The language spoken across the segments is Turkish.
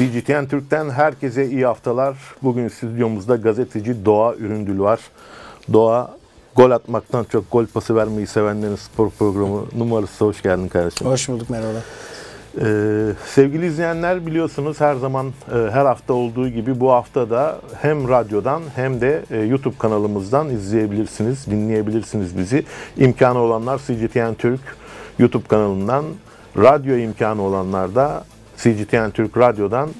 CGTN Türk'ten herkese iyi haftalar. Bugün stüdyomuzda gazeteci Doğa Üründül var. Doğa gol atmaktan çok gol pası vermeyi sevenlerin spor programı numarası. Hoş geldin kardeşim. Hoş bulduk merhaba. Ee, sevgili izleyenler biliyorsunuz her zaman e, her hafta olduğu gibi bu hafta da hem radyodan hem de e, YouTube kanalımızdan izleyebilirsiniz, dinleyebilirsiniz bizi. İmkanı olanlar CGTN Türk YouTube kanalından, radyo imkanı olanlar da CGTN Türk Radyo'dan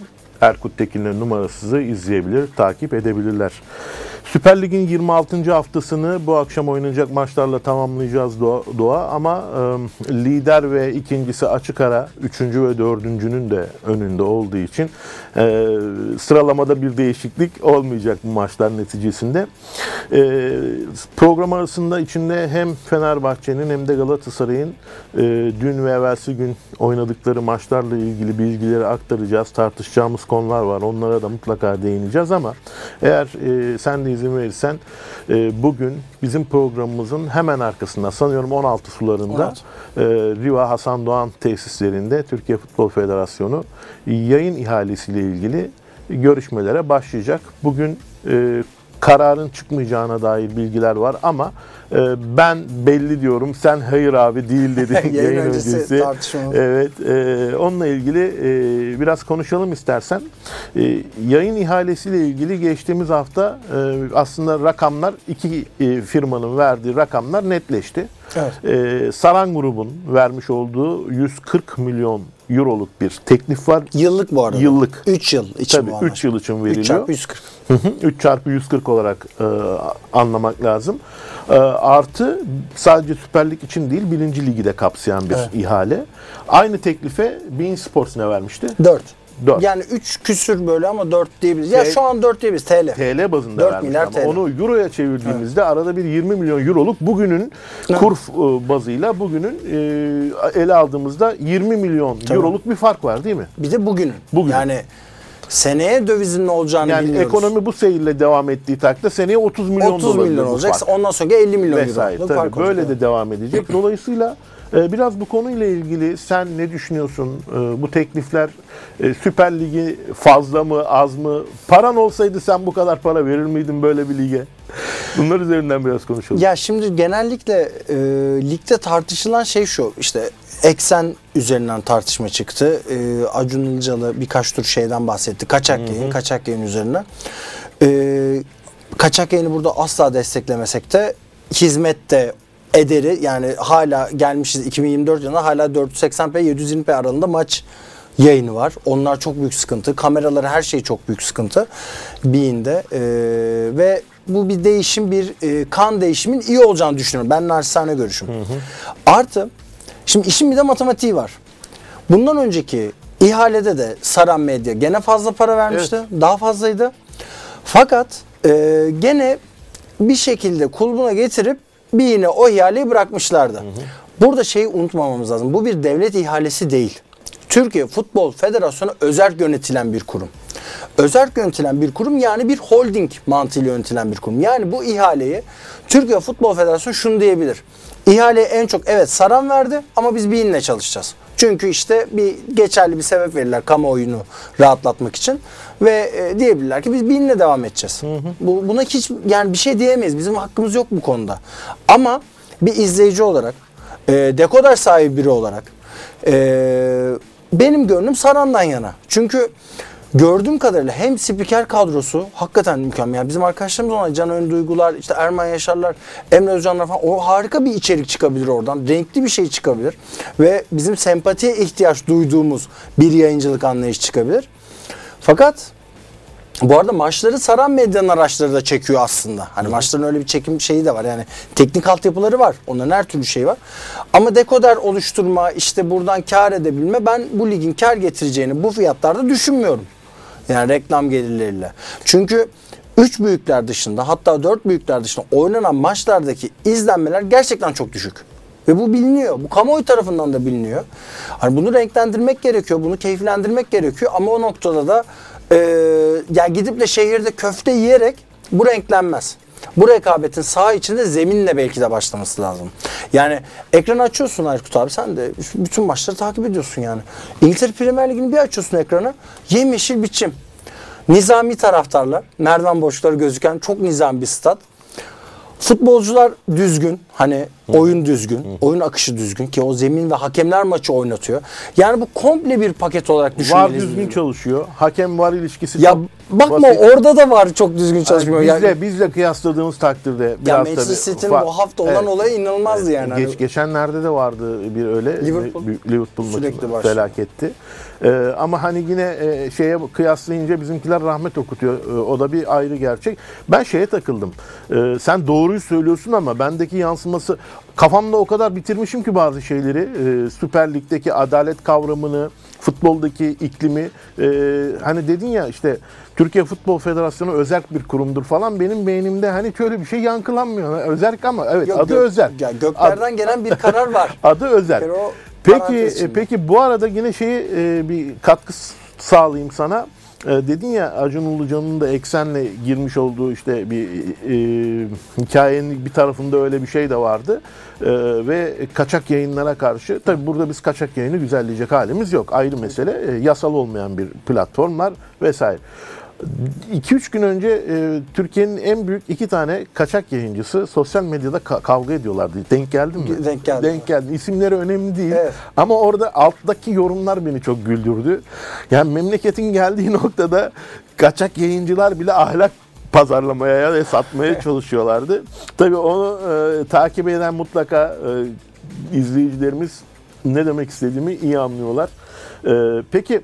Erkut Tekin'in numarasızı izleyebilir, takip edebilirler. Süper Lig'in 26. haftasını bu akşam oynanacak maçlarla tamamlayacağız Doğa, Doğa. ama e, lider ve ikincisi açık ara, üçüncü ve dördüncünün de önünde olduğu için e, sıralamada bir değişiklik olmayacak bu maçlar neticesinde. E, program arasında içinde hem Fenerbahçe'nin hem de Galatasaray'ın e, dün ve evvelsi gün oynadıkları maçlarla ilgili bilgileri aktaracağız. Tartışacağımız konular var. Onlara da mutlaka değineceğiz ama eğer e, sen de izin verirsen e, bugün bizim programımızın hemen arkasında sanıyorum 16 sularında 16. e, Riva Hasan Doğan tesislerinde Türkiye Futbol Federasyonu yayın ihalesiyle ilgili görüşmelere başlayacak. Bugün e, kararın çıkmayacağına dair bilgiler var ama e, ben belli diyorum sen hayır abi değil dedi Yayın öncesi tartışmamız. Evet, e, onunla ilgili e, biraz konuşalım istersen. E, yayın ihalesiyle ilgili geçtiğimiz hafta e, aslında rakamlar iki e, firmanın verdiği rakamlar netleşti. Evet. E, Saran grubun vermiş olduğu 140 milyon euroluk bir teklif var. Yıllık bu arada. Yıllık. 3 yıl için Tabii bu 3 anlaşma. yıl için 3 veriliyor. çarpı 140. Hı hı, 3 çarpı 140 olarak e, anlamak lazım. E, artı sadece Süper Lig için değil birinci ligi de kapsayan bir Evet. ihale. Aynı teklife Bein Sports ne vermişti? 4. Dört. Yani 3 küsür böyle ama 4 diyebiliriz. Ya T- şu an 4 diyebiliriz TL. TL bazında 4 vermiş milyar TL. onu euroya çevirdiğimizde arada bir 20 milyon euroluk bugünün Evet. kur e, bazıyla bugünün e, ele aldığımızda 20 milyon euroluk bir fark var değil mi? Bir de bugünün. Bugün. Yani seneye dövizin ne olacağını Yani bilmiyoruz. ekonomi bu seyirle devam ettiği takdirde seneye 30 milyon 30 dolar milyon olacak. Ondan sonra 50 milyon vesaire. euro. Tabii böyle olacak. de devam edecek. Dolayısıyla biraz bu konuyla ilgili sen ne düşünüyorsun? E, bu teklifler e, Süper Ligi fazla mı az mı? Paran olsaydı sen bu kadar para verir miydin böyle bir lige? Bunlar üzerinden biraz konuşalım. Ya şimdi genellikle e, ligde tartışılan şey şu işte eksen üzerinden tartışma çıktı. E, Acun Ilıcalı birkaç tur şeyden bahsetti. Kaçak yayın, kaçak yayın üzerine. E, kaçak yayını burada asla desteklemesek de hizmette ederi yani hala gelmişiz 2024 yılında hala 480p 720p aralığında maç yayını var. Onlar çok büyük sıkıntı. Kameraları her şey çok büyük sıkıntı. Bean'de. Ee, ve bu bir değişim, bir e, kan değişimin iyi olacağını düşünüyorum. Ben naçizane görüşüm. Artı, şimdi işin bir de matematiği var. Bundan önceki ihalede de Saran Medya gene fazla para vermişti. Daha fazlaydı. Fakat e, gene bir şekilde kulbuna getirip bir yine o ihaleyi bırakmışlardı. Burada şeyi unutmamamız lazım. Bu bir devlet ihalesi değil. Türkiye Futbol Federasyonu özerk yönetilen bir kurum. Özerk yönetilen bir kurum yani bir holding mantığıyla yönetilen bir kurum. Yani bu ihaleyi Türkiye Futbol Federasyonu şunu diyebilir. İhaleyi en çok evet Saran verdi ama biz BİN'le çalışacağız. Çünkü işte bir geçerli bir sebep verirler kamuoyunu rahatlatmak için ve e, diyebilirler ki biz BİN'le devam edeceğiz. Bu buna hiç yani bir şey diyemeyiz. Bizim hakkımız yok bu konuda. Ama bir izleyici olarak, e, dekoder sahibi biri olarak e, benim gönlüm Saran'dan yana. Çünkü gördüğüm kadarıyla hem spiker kadrosu hakikaten mükemmel. Bizim arkadaşlarımız olan Can Önduygular, işte Erman Yaşarlar, Emre Özcanlar falan o harika bir içerik çıkabilir oradan. Renkli bir şey çıkabilir. Ve bizim sempatiye ihtiyaç duyduğumuz bir yayıncılık anlayışı çıkabilir. Fakat bu arada maçları saran medyanın araçları da çekiyor aslında. Hani maçların öyle bir çekim şeyi de var. Yani teknik altyapıları var. Onların her türlü şeyi var. Ama dekoder oluşturma, işte buradan kar edebilme ben bu ligin kar getireceğini bu fiyatlarda düşünmüyorum. Yani reklam gelirleriyle. Çünkü üç büyükler dışında hatta dört büyükler dışında oynanan maçlardaki izlenmeler gerçekten çok düşük. Ve bu biliniyor. Bu kamuoyu tarafından da biliniyor. Hani bunu renklendirmek gerekiyor. Bunu keyiflendirmek gerekiyor. Ama o noktada da e, yani gidip de şehirde köfte yiyerek bu renklenmez. Bu rekabetin saha içinde zeminle belki de başlaması lazım. Yani ekranı açıyorsun Aykut abi sen de bütün maçları takip ediyorsun yani. İngiltere Premier Ligi'ni bir açıyorsun ekranı. Yemyeşil biçim. Nizami taraftarlar, merdiven boşlukları gözüken çok nizami bir stat. Futbolcular düzgün. Hani oyun düzgün. Oyun akışı düzgün ki o zemin ve hakemler maçı oynatıyor. Yani bu komple bir paket olarak Var düşünmeliyiz. düzgün çalışıyor. Hakem var ilişkisi Ya çok bakma basit. orada da var çok düzgün çalışmıyor. bizle, Yani- bizle kıyasladığımız takdirde biraz ya Manchester tabii City'nin bu hafta olan Evet. olayı inanılmazdı yani. Geç, Hani geçenlerde de vardı bir öyle Liverpool. Bir- Liverpool Sürekli maçı başlıyor. felaketti. Ee, ama hani yine e, şeye kıyaslayınca bizimkiler rahmet okutuyor. Ee, o da bir ayrı gerçek. Ben şeye takıldım. Ee, sen doğruyu söylüyorsun ama bendeki yansıması kafamda o kadar bitirmişim ki bazı şeyleri. Ee, Süper Lig'deki adalet kavramını, futboldaki iklimi e, hani dedin ya işte Türkiye Futbol Federasyonu özerk bir kurumdur falan benim beynimde hani şöyle bir şey yankılanmıyor. Özerk ama evet Yok, adı gök- özerk. Ya göklerden gelen bir karar var. Adı o Peki e, peki bu arada yine şeyi e, bir katkı sağlayayım sana. E, dedin ya Acun Ilıcalı'nın da eksenle girmiş olduğu işte bir e, hikayenin bir tarafında öyle bir şey de vardı. E, ve kaçak yayınlara karşı tabi burada biz kaçak yayını güzelleyecek halimiz yok. Ayrı mesele. E, yasal olmayan bir platform var vesaire. 2-3 gün önce e, Türkiye'nin en büyük iki tane kaçak yayıncısı sosyal medyada ka- kavga ediyorlardı. Denk geldin mi? Denk geldim. Denk geldi. İsimleri önemli değil. Evet. Ama orada alttaki yorumlar beni çok güldürdü. Yani memleketin geldiği noktada kaçak yayıncılar bile ahlak pazarlamaya ve satmaya çalışıyorlardı. Tabii onu e, takip eden mutlaka e, izleyicilerimiz ne demek istediğimi iyi anlıyorlar. E, peki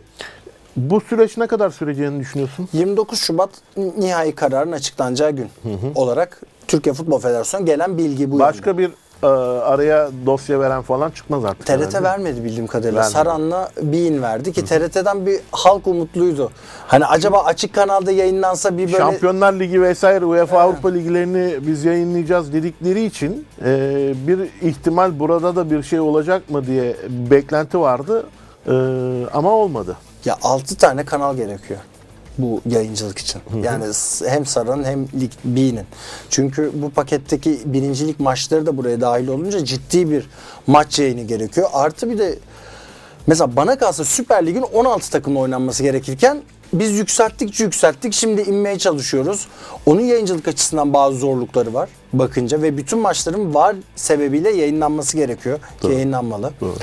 bu süreç ne kadar süreceğini düşünüyorsun? 29 Şubat nihai kararın açıklanacağı gün olarak Türkiye Futbol Federasyonu gelen bilgi bu yönde. Başka bir e, araya dosya veren falan çıkmaz artık. TRT herhalde. vermedi bildiğim kadarıyla. Vermedi. Saran'la Bein verdi ki TRT'den bir halk umutluydu. Hani acaba açık kanalda yayınlansa bir böyle Şampiyonlar Ligi vesaire UEFA Avrupa Ligilerini biz yayınlayacağız dedikleri için e, bir ihtimal burada da bir şey olacak mı diye beklenti vardı E, ama olmadı. Ya 6 tane kanal gerekiyor bu yayıncılık için. Yani hem Saran'ın hem Lig B'nin. Çünkü bu paketteki birincilik maçları da buraya dahil olunca ciddi bir maç yayını gerekiyor. Artı bir de Mesela bana kalsa Süper Lig'in 16 takımla oynanması gerekirken biz yükselttikçe yükselttik. Şimdi inmeye çalışıyoruz. Onun yayıncılık açısından bazı zorlukları var bakınca ve bütün maçların var sebebiyle yayınlanması gerekiyor. Ki yayınlanmalı. Doğru.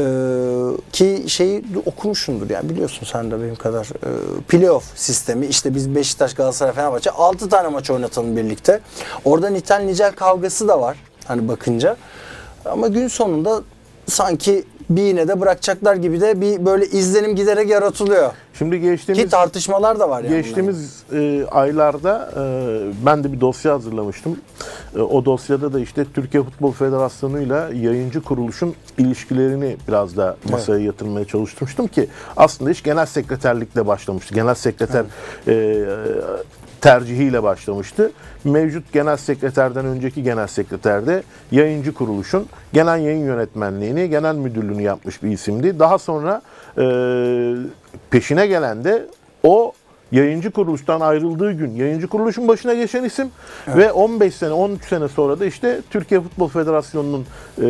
Ee, ki şeyi okumuşsundur yani biliyorsun sen de benim kadar. Ee, playoff sistemi işte biz Beşiktaş, Galatasaray, Fenerbahçe 6 tane maç oynatalım birlikte. Orada nitel nicel kavgası da var hani bakınca. Ama gün sonunda sanki bir yine de bırakacaklar gibi de bir böyle izlenim giderek yaratılıyor. Şimdi geçtiğimiz Ki tartışmalar da var yani. Geçtiğimiz e, aylarda e, ben de bir dosya hazırlamıştım. E, o dosyada da işte Türkiye Futbol Federasyonu'yla yayıncı kuruluşun ilişkilerini biraz da masaya yatırmaya çalışmıştım ki aslında iş genel sekreterlikle başlamıştı. Genel sekreter e, tercihiyle başlamıştı. Mevcut genel sekreterden önceki genel sekreterde yayıncı kuruluşun genel yayın yönetmenliğini, genel müdürlüğünü yapmış bir isimdi. Daha sonra e, peşine gelen de o yayıncı kuruluştan ayrıldığı gün yayıncı kuruluşun başına geçen isim ve 15 sene 13 sene sonra da işte Türkiye Futbol Federasyonu'nun e,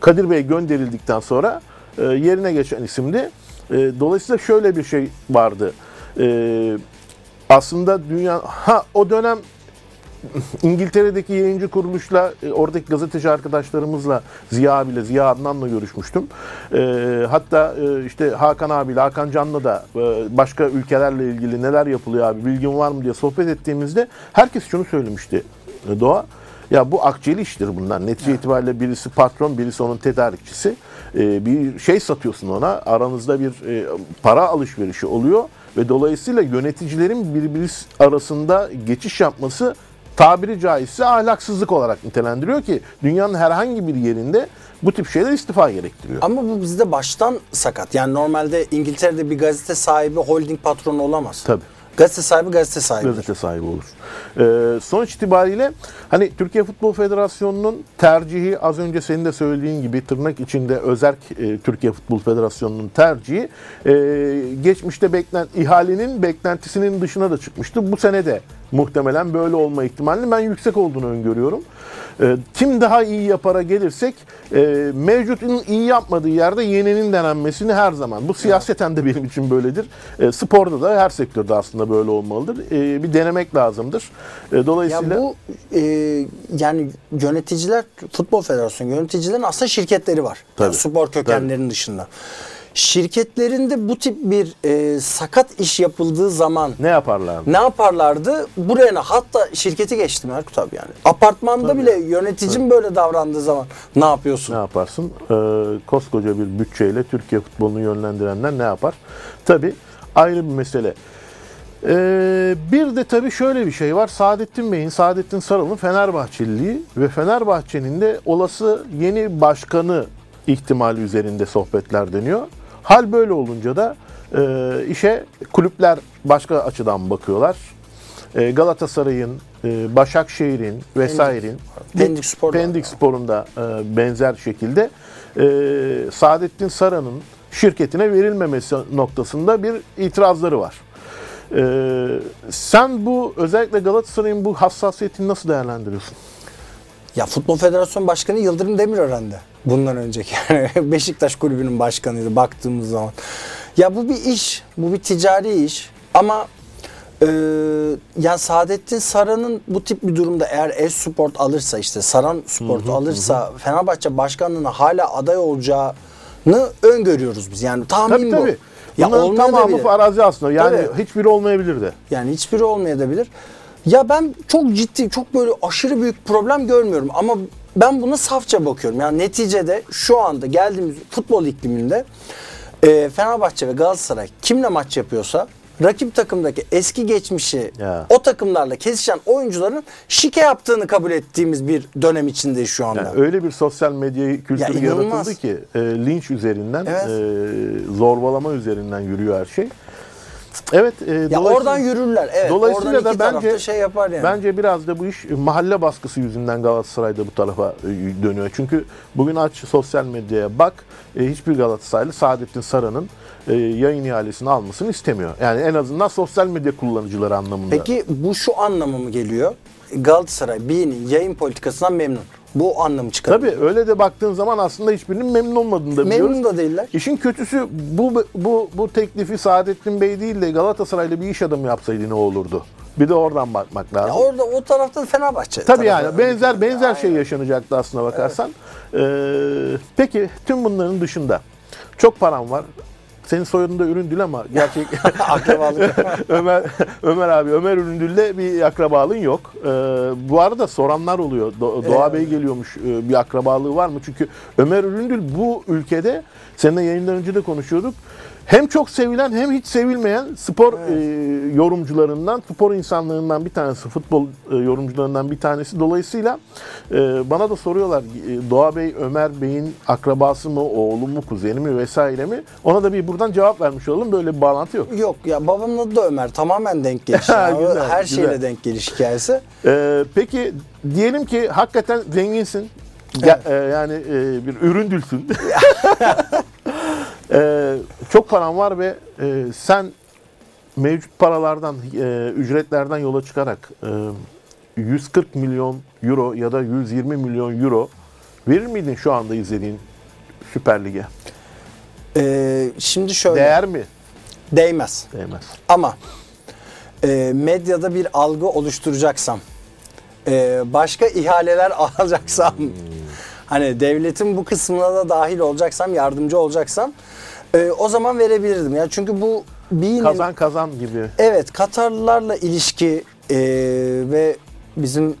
Kadir Bey gönderildikten sonra e, yerine geçen isimdi. E, dolayısıyla şöyle bir şey vardı. E, aslında dünya ha o dönem İngiltere'deki yayıncı kuruluşla, e, oradaki gazeteci arkadaşlarımızla, Ziya abiyle, Ziya Adnan'la görüşmüştüm. E, hatta e, işte Hakan abiyle, Hakan Can'la da e, başka ülkelerle ilgili neler yapılıyor abi, bilgin var mı diye sohbet ettiğimizde herkes şunu söylemişti e, Doğa. Ya bu akçeli iştir bunlar. Netice itibariyle birisi patron, birisi onun tedarikçisi. E, bir şey satıyorsun ona, aranızda bir e, para alışverişi oluyor ve dolayısıyla yöneticilerin birbiri arasında geçiş yapması tabiri caizse ahlaksızlık olarak nitelendiriyor ki dünyanın herhangi bir yerinde bu tip şeyler istifa gerektiriyor. Ama bu bizde baştan sakat. Yani normalde İngiltere'de bir gazete sahibi holding patronu olamaz. Tabii. Gazete sahibi gazete sahibi. Gazete sahibi olur. Ee, sonuç itibariyle hani Türkiye Futbol Federasyonu'nun tercihi az önce senin de söylediğin gibi tırnak içinde özerk e, Türkiye Futbol Federasyonu'nun tercihi e, geçmişte beklen ihalenin beklentisinin dışına da çıkmıştı. Bu sene de muhtemelen böyle olma ihtimalini ben yüksek olduğunu öngörüyorum. E, kim daha iyi yapara gelirsek e, mevcutun iyi yapmadığı yerde yenenin denenmesini her zaman. Bu siyaseten de benim için böyledir. E, sporda da her sektörde aslında böyle olmalıdır. E, bir denemek lazımdır. E, dolayısıyla Ya bu e, yani yöneticiler Futbol Federasyonu yöneticilerin aslında şirketleri var. Yani Tabii. spor kökenlerinin dışında. Şirketlerinde bu tip bir e, sakat iş yapıldığı zaman ne yaparlar? ne yaparlardı? Buraya? Hatta şirketi geçtim Erkut abi yani. Apartmanda Tabii. bile yöneticim böyle davrandığı zaman ne yapıyorsun? Ne yaparsın? Ee, koskoca bir bütçeyle Türkiye futbolunu yönlendirenler ne yapar? Tabii ayrı bir mesele. Ee, bir de tabii şöyle bir şey var. Saadettin Bey'in, Saadettin Saral'ın Fenerbahçeliliği ve Fenerbahçe'nin de olası yeni başkanı ihtimali üzerinde sohbetler dönüyor. Hal böyle olunca da e, işe kulüpler başka açıdan bakıyorlar. E, Galatasaray'ın, e, Başakşehir'in vesairenin Pendik Spor da var. Pendik Spor'un da e, benzer şekilde e, Saadettin Saran'ın şirketine verilmemesi noktasında bir itirazları var. E, sen bu özellikle Galatasaray'ın bu hassasiyetini nasıl değerlendiriyorsun? Ya Futbol Federasyonu Başkanı Yıldırım Demirören'de bundan önceki yani Beşiktaş Kulübü'nün başkanıydı baktığımız zaman. Ya bu bir iş, bu bir ticari iş ama e, yani Saadettin Saran'ın bu tip bir durumda eğer Esport alırsa işte Saran Sport alırsa Fenerbahçe başkanlığına hala aday olacağını öngörüyoruz biz. Yani tahmin Tabii bu. tabii. Ya Bunların tamamı farazi aslında. Yani Tabii. hiçbiri olmayabilir de. Yani hiçbiri olmayabilir. Ya ben çok ciddi, çok böyle aşırı büyük problem görmüyorum ama ben buna safça bakıyorum. Yani neticede şu anda geldiğimiz futbol ikliminde e, Fenerbahçe ve Galatasaray kimle maç yapıyorsa rakip takımdaki eski geçmişi Ya. o takımlarla kesişen oyuncuların şike yaptığını kabul ettiğimiz bir dönem içindeyiz şu anda. Yani öyle bir sosyal medya kültürü Ya yaratıldı ki e, linç üzerinden, Evet. e, zorbalama üzerinden yürüyor her şey. Evet. E, ya dolayısıyla- oradan yürürler. Evet. Dolayısıyla da bence şey yapar yani. Bence biraz da bu iş mahalle baskısı yüzünden Galatasaray'da bu tarafa e, dönüyor. Çünkü bugün aç sosyal medyaya bak e, hiçbir Galatasaraylı Saadettin Saran'ın e, yayın ihalesini almasını istemiyor. Yani en azından sosyal medya kullanıcıları anlamında. Peki bu şu anlamı mı geliyor? Galatasaray B'nin yayın politikasından memnun. Bu anlamı çıkarıyor. Tabii öyle de baktığın zaman aslında hiçbirinin memnun olmadığını da biliyoruz. Memnun da değiller. İşin kötüsü bu bu bu teklifi Saadettin Bey değil de Galatasaraylı bir iş adamı yapsaydı ne olurdu? Bir de oradan bakmak lazım. Ya orada o tarafta da Fenerbahçe. Tabii yani benzer benzer şey yaşanacaktı aslına bakarsan. Ee, peki tüm bunların dışında çok param var. Senin soyadında Üründül ama gerçek Akrabalık. Ömer Ömer abi Ömer Üründül'le bir akrabalığın yok. Ee, bu arada soranlar oluyor. Do- Doğa Bey geliyormuş e, bir akrabalığı var mı? Çünkü Ömer Üründül bu ülkede seninle yayından önce de konuşuyorduk. Hem çok sevilen hem hiç sevilmeyen spor e, yorumcularından, spor insanlarından bir tanesi, futbol e, yorumcularından bir tanesi. Dolayısıyla e, bana da soruyorlar e, Doğa Bey Ömer Bey'in akrabası mı, oğlu mu, kuzeni mi vesaire mi? Ona da bir buradan cevap vermiş olalım. Böyle bir bağlantı yok. Yok ya babamın adı da Ömer. Tamamen denk geliş. Güzel, Her güzel. şeyle denk geliş hikayesi. Ee, peki diyelim ki hakikaten zenginsin. Ya- e, yani e, bir üründülsün. Ee, çok paran var ve e, sen mevcut paralardan, e, ücretlerden yola çıkarak e, 140 milyon euro ya da 120 milyon euro verir miydin şu anda izlediğin Süper Lig'e? Ee, şimdi şöyle. Değer mi? Değmez. Değmez. Ama e, medyada bir algı oluşturacaksam, e, başka ihaleler alacaksam, hani devletin bu kısmına da dahil olacaksam, yardımcı olacaksam, e, o zaman verebilirdim. Ya çünkü bu bir Kazan kazan gibi. Evet, Katarlılarla ilişki e, ve bizim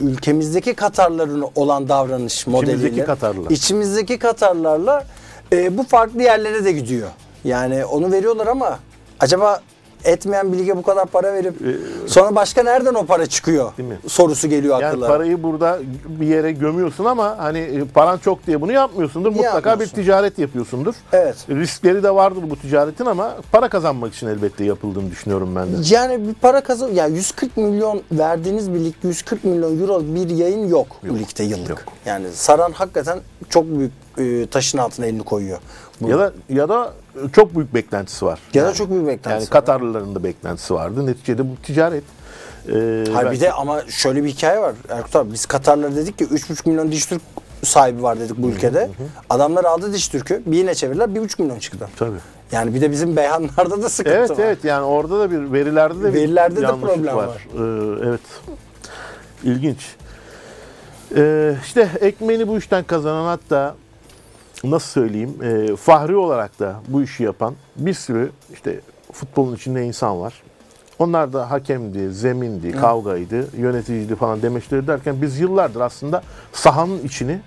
ülkemizdeki Katarların olan davranış modeliyle İçimizdeki Katarlılar. içimizdeki Katarlarla e, bu farklı yerlere de gidiyor. Yani onu veriyorlar ama acaba etmeyen bilge bu kadar para verip sonra başka nereden o para çıkıyor Değil mi? sorusu geliyor Yani akıllara. parayı burada bir yere gömüyorsun ama hani e, paran çok diye bunu yapmıyorsundur. Mutlaka Yapmıyorsun. bir ticaret yapıyorsundur. Evet. Riskleri de vardır bu ticaretin ama para kazanmak için elbette yapıldığını düşünüyorum ben de. Yani bir para kazan ya 140 milyon verdiğiniz bir lig 140 milyon euro bir yayın yok, bu ligde yıllık. yok. Yani Saran hakikaten çok büyük e, taşın altına elini koyuyor. Bu- Ya da ya da çok büyük beklentisi var. Da Yani- çok büyük beklentisi Yani var. Katarlıların da beklentisi vardı. Neticede bu ticaret. Ee, Hayır ben- bir de ama şöyle bir hikaye var. Erkut abi biz Katarlara dedik ki 3,5 milyon diş Türk sahibi var dedik bu ülkede. Adamlar aldı diş Türk'ü. Bir yine çevirdiler 1,5 milyon çıktı. Tabii. Yani bir de bizim beyanlarda da sıkıntı Evet var. evet yani orada da bir verilerde de bir Verilerde de yanlışlık problem var. var. Ee, evet. İlginç. Ee, işte ekmeğini bu işten kazanan hatta nasıl söyleyeyim e, fahri olarak da bu işi yapan bir sürü işte futbolun içinde insan var. Onlar da hakemdi, zemindi, kavgaydı, yöneticiydi falan demeçleri derken biz yıllardır aslında sahanın içini,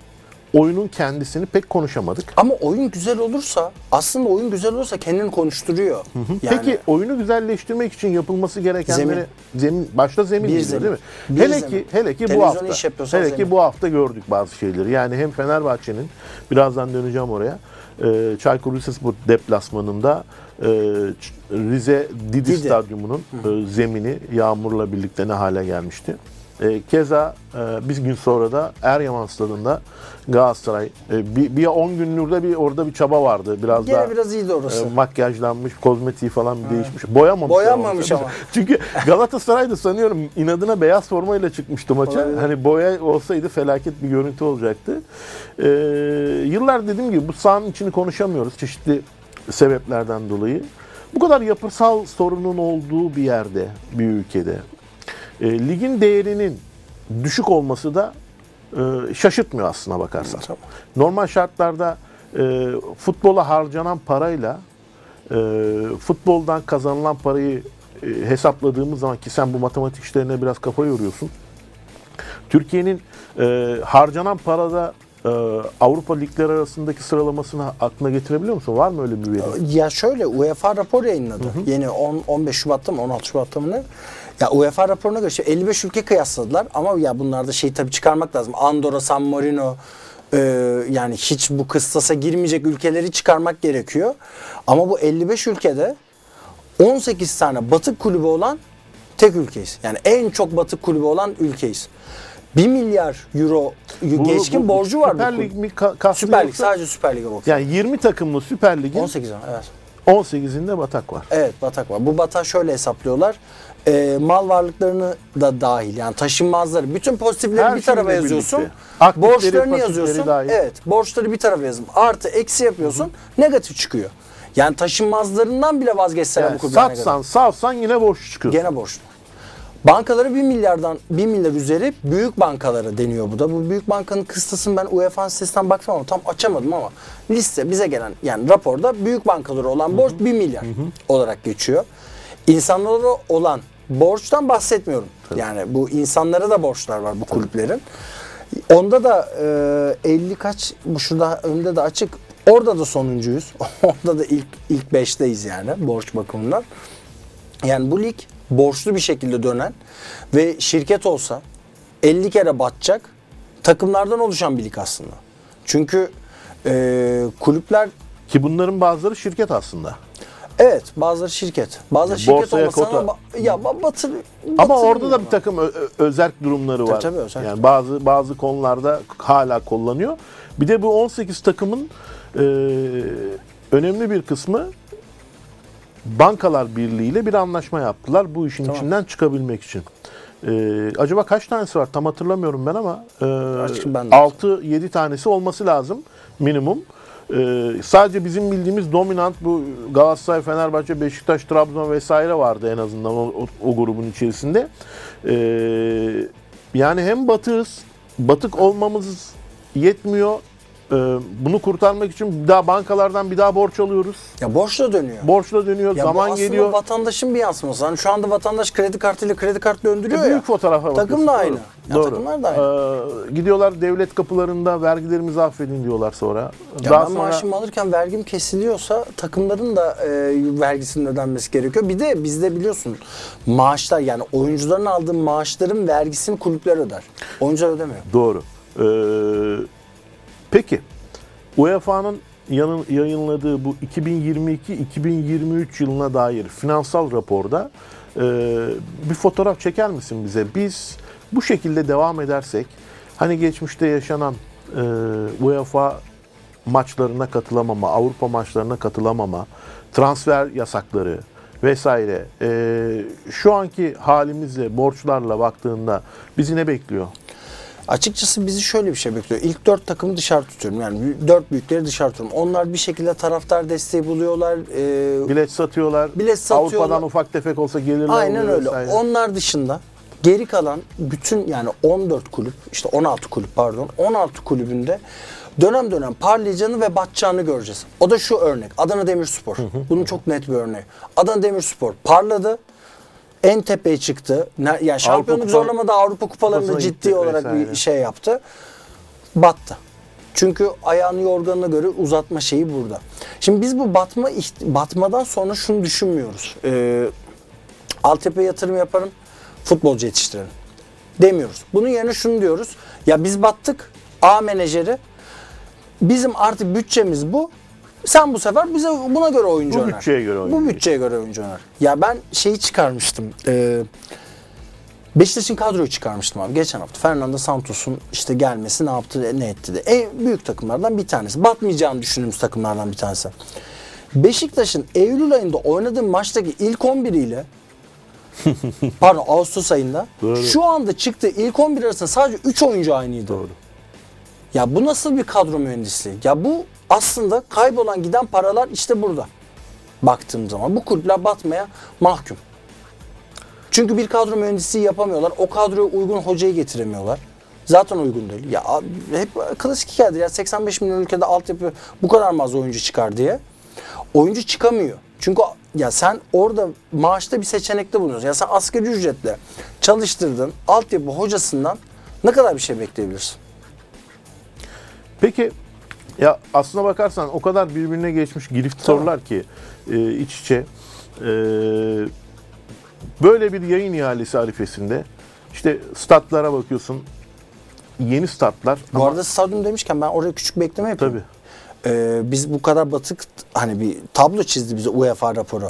oyunun kendisini pek konuşamadık. Ama oyun güzel olursa aslında oyun güzel olursa kendini konuşturuyor. Yani Peki oyunu güzelleştirmek için yapılması gerekenleri zemin, başta zemin Bir değil, zemin. değil mi? Bir hele zemin. ki hele ki bu hafta. Hele ki zemin. bu hafta gördük bazı şeyleri. Yani hem Fenerbahçe'nin birazdan döneceğim oraya. E, Çaykur Rizespor deplasmanında e, Rize Didi, Didi. Stadyumu'nun e, zemini yağmurla birlikte ne hale gelmişti. E, keza e, bir gün sonra da Eryaman Stadı'nda Galatasaray e, bir, bir 10 günlükte bir orada bir çaba vardı. Biraz Gene daha biraz iyiydi orası. e, makyajlanmış, kozmetiği falan bir değişmiş. Boyamamış. Boyanmamış ama. Çünkü Galatasaray da sanıyorum inadına beyaz formayla çıkmıştı maça. Olabilir. Hani boya olsaydı felaket bir görüntü olacaktı. Ee, yıllar dediğim gibi bu sahanın içini konuşamıyoruz çeşitli sebeplerden dolayı. Bu kadar yapısal sorunun olduğu bir yerde, bir ülkede e, ligin değerinin düşük olması da e, şaşırtmıyor aslına bakarsan. Tamam. Normal şartlarda e, futbola harcanan parayla e, futboldan kazanılan parayı e, hesapladığımız zaman ki sen bu matematik işlerine biraz kafa yoruyorsun. Türkiye'nin e, harcanan parada e, Avrupa ligleri arasındaki sıralamasını aklına getirebiliyor musun? Var mı öyle bir veri? Ya şöyle UEFA rapor yayınladı. Yeni 10 15 Şubat'ta mı 16 Şubat'ta mı ne? Ya UEFA raporuna göre işte 55 ülke kıyasladılar ama ya bunlarda şey tabii çıkarmak lazım. Andorra, San Marino e, yani hiç bu kıstasa girmeyecek ülkeleri çıkarmak gerekiyor. Ama bu 55 ülkede 18 tane batık kulübü olan tek ülkeyiz. Yani en çok batık kulübü olan ülkeyiz. 1 milyar euro Bu- geçkin bu borcu var bu Süper. Lig mi ka- Süper Lig sadece Süper Lig'e bak. Yani 20 takımlı Süper Lig'in 18 ama evet. 18'inde batak var. Evet batak var. Bu batağı şöyle hesaplıyorlar. Ee, mal varlıklarını da dahil yani taşınmazları bütün pozitifleri Her bir tarafa şeyle yazıyorsun. Aktifleri, Borçlarını yazıyorsun. dahil. Evet borçları bir tarafa yazın. Artı eksi yapıyorsun. Negatif çıkıyor. Yani taşınmazlarından bile vazgeçseler Yani bu kulüpler kadar? satsan, savsan yine borç çıkıyor. Gene borçlu. Bankaları 1 milyardan 1 milyar üzeri büyük bankalara deniyor bu da. Bu büyük bankanın kıstasını ben UEFA sitesinden baktım ama tam açamadım ama liste bize gelen yani raporda büyük bankalara olan borç 1 milyar olarak geçiyor. İnsanlara olan borçtan bahsetmiyorum. Yani bu insanlara da borçlar var bu kulüplerin. Onda da e, 50 kaç bu şurada önde de açık. Orada da sonuncuyuz. Orada da ilk ilk 5'teyiz yani borç bakımından. Yani bu lig borçlu bir şekilde dönen ve şirket olsa 50 kere batacak takımlardan oluşan bir lig aslında. Çünkü e, kulüpler Ki bunların bazıları şirket aslında. evet bazıları şirket. Bazıları Ya şirket olmasa kota. ama ya ba- batır, Ama orada da bir takım ö- özerk durumları var. tabii, özerk. Yani bazı bazı konularda hala kullanıyor. Bir de bu 18 takımın e, önemli bir kısmı Bankalar Birliği ile bir anlaşma yaptılar bu işin Tamam. içinden çıkabilmek için. E, acaba kaç tanesi var tam hatırlamıyorum ben ama e, ben de 6-7 tanesi olması lazım minimum. E, sadece bizim bildiğimiz dominant bu Galatasaray, Fenerbahçe, Beşiktaş, Trabzon vesaire vardı en azından o, o, o grubun içerisinde. E, yani hem batığız, batık olmamız yetmiyor. E, bunu kurtarmak için bir daha bankalardan bir daha borç alıyoruz. Ya borçla dönüyor. Borçla dönüyor, ya bu zaman aslında geliyor. vatandaşın bir yansıması. Hani şu anda vatandaş kredi kartıyla kredi kartı döndürüyor E, ya. büyük fotoğrafa bakıyorsun. Takım da aynı. Doğru. Ya Doğru. takımlar da aynı. Ee, gidiyorlar devlet kapılarında vergilerimizi affedin diyorlar sonra. Ya Daha ben sonra maaşımı alırken vergim kesiliyorsa takımların da e, vergisinin ödenmesi gerekiyor. Bir de bizde biliyorsun maaşlar yani oyuncuların aldığı maaşların vergisini kulüpler öder. Oyuncular ödemiyor. doğru. Ee, peki UEFA'nın yayınladığı bu 2022-2023 yılına dair finansal raporda e, bir fotoğraf çeker misin bize? Biz bu şekilde devam edersek hani geçmişte yaşanan e, UEFA maçlarına katılamama, Avrupa maçlarına katılamama, transfer yasakları, vesaire. Ee, şu anki halimizle, borçlarla baktığında bizi ne bekliyor? Açıkçası bizi şöyle bir şey bekliyor. İlk dört takımı dışarı tutuyorum. Yani dört büyükleri dışarı tutuyorum. Onlar bir şekilde taraftar desteği buluyorlar. Ee, Bilet satıyorlar. Bilet satıyorlar. Avrupa'dan ufak tefek olsa gelirler Aynen öyle. vesaire. Onlar dışında geri kalan bütün yani 14 kulüp işte 16 kulüp pardon 16 kulübünde dönem dönem parlayacağını ve batacağını göreceğiz. O da şu örnek. Adana Demirspor. Bunun çok net bir örneği. Adana Demirspor parladı. En tepeye çıktı. Yani şampiyonluk Kupa- zorlamada Avrupa kupalarında ciddi olarak vesaire. bir şey yaptı. Battı. Çünkü ayağını yorganına göre uzatma şeyi burada. Şimdi biz bu batma batmadan sonra şunu düşünmüyoruz. Ee, altyapıya yatırım yaparım, futbolcu yetiştirelim. Demiyoruz. Bunun yerine şunu diyoruz. Ya biz battık. A menajeri bizim artık bütçemiz bu. Sen bu sefer bize buna göre oyuncu Bu öner. bütçeye göre oyuncu. Bu bütçeye göre oyuncu öner. Ya ben şeyi çıkarmıştım. Ee, Beşiktaş'ın kadroyu çıkarmıştım abi geçen hafta. Fernando Santos'un işte gelmesi ne yaptı ne etti de. En büyük takımlardan bir tanesi. Batmayacağını düşündüğümüz takımlardan bir tanesi. Beşiktaş'ın Eylül ayında oynadığı maçtaki ilk 11 ile pardon Ağustos ayında Doğru. şu anda çıktığı ilk 11 arasında sadece 3 oyuncu aynıydı. Doğru. Ya bu nasıl bir kadro mühendisliği? Ya bu aslında kaybolan giden paralar işte burada. Baktığım zaman bu kulüpler batmaya mahkum. Çünkü bir kadro mühendisliği yapamıyorlar. O kadroya uygun hocayı getiremiyorlar. Zaten uygun değil. Ya hep klasik hikayedir ya 85 milyon ülkede altyapı bu kadar mı az oyuncu çıkar diye. Oyuncu çıkamıyor. Çünkü ya sen orada maaşta bir seçenekte bulunuyorsun. Ya sen asgari ücretle çalıştırdın altyapı hocasından ne kadar bir şey bekleyebilirsin? Peki ya aslına bakarsan o kadar birbirine geçmiş girift sorular ki e, iç içe. E, böyle bir yayın ihalesi arifesinde işte statlara bakıyorsun. Yeni statlar. Bu ama- arada stadyum demişken ben oraya küçük bir ekleme yapayım. Tabii. Ee, biz bu kadar batık hani bir tablo çizdi bize UEFA raporu.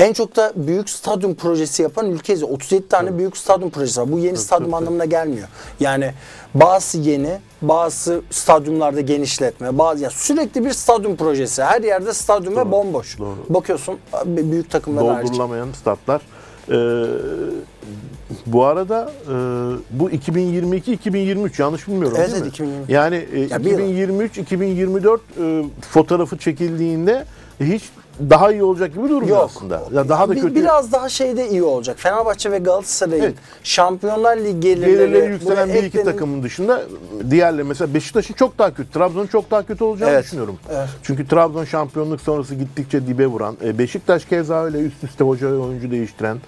En çok da büyük stadyum projesi yapan ülkeyiz. 37 tane büyük stadyum projesi var. Bu yeni stadyum anlamına gelmiyor. Yani bazı yeni, bazı stadyumlarda genişletme, bazı ya sürekli bir stadyum projesi. Her yerde stadyum ve bomboş. doğru. Bakıyorsun büyük takımlar hariç. doldurulamayan statlar. Ee, bu arada e, bu 2022-2023 yanlış bilmiyorum Evet, değil mi? evet, 2022. Yani e, Ya bir yıl. 2023-2024 e, fotoğrafı çekildiğinde hiç daha iyi olacak gibi durmuyor Yok. aslında. Ya daha da Bir- kötü. Biraz daha şeyde iyi olacak. Fenerbahçe ve Galatasaray'ın Evet. Şampiyonlar Ligi gelirleri, gelirleri yükselen buraya bir iki eklenin- takımın dışında diğerleri mesela Beşiktaş'ın çok daha kötü, Trabzon'un çok daha kötü olacağını Evet. düşünüyorum. Evet. Çünkü Trabzon şampiyonluk sonrası gittikçe dibe vuran, e, Beşiktaş keza öyle üst üste hoca ve oyuncu değiştiren,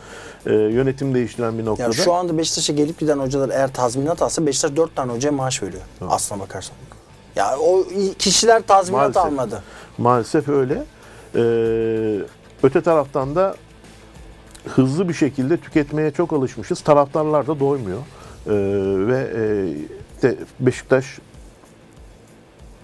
e, yönetim değiştiren bir noktada. Ya şu anda Beşiktaş'a gelip giden hocalar eğer tazminat alsa Beşiktaş 4 tane hocaya maaş veriyor. Aslına bakarsan. Ya o kişiler tazminat Maalesef. almadı. Maalesef öyle. Ee, öte taraftan da hızlı bir şekilde tüketmeye çok alışmışız. Taraftarlar da doymuyor. Ee, ve e, de Beşiktaş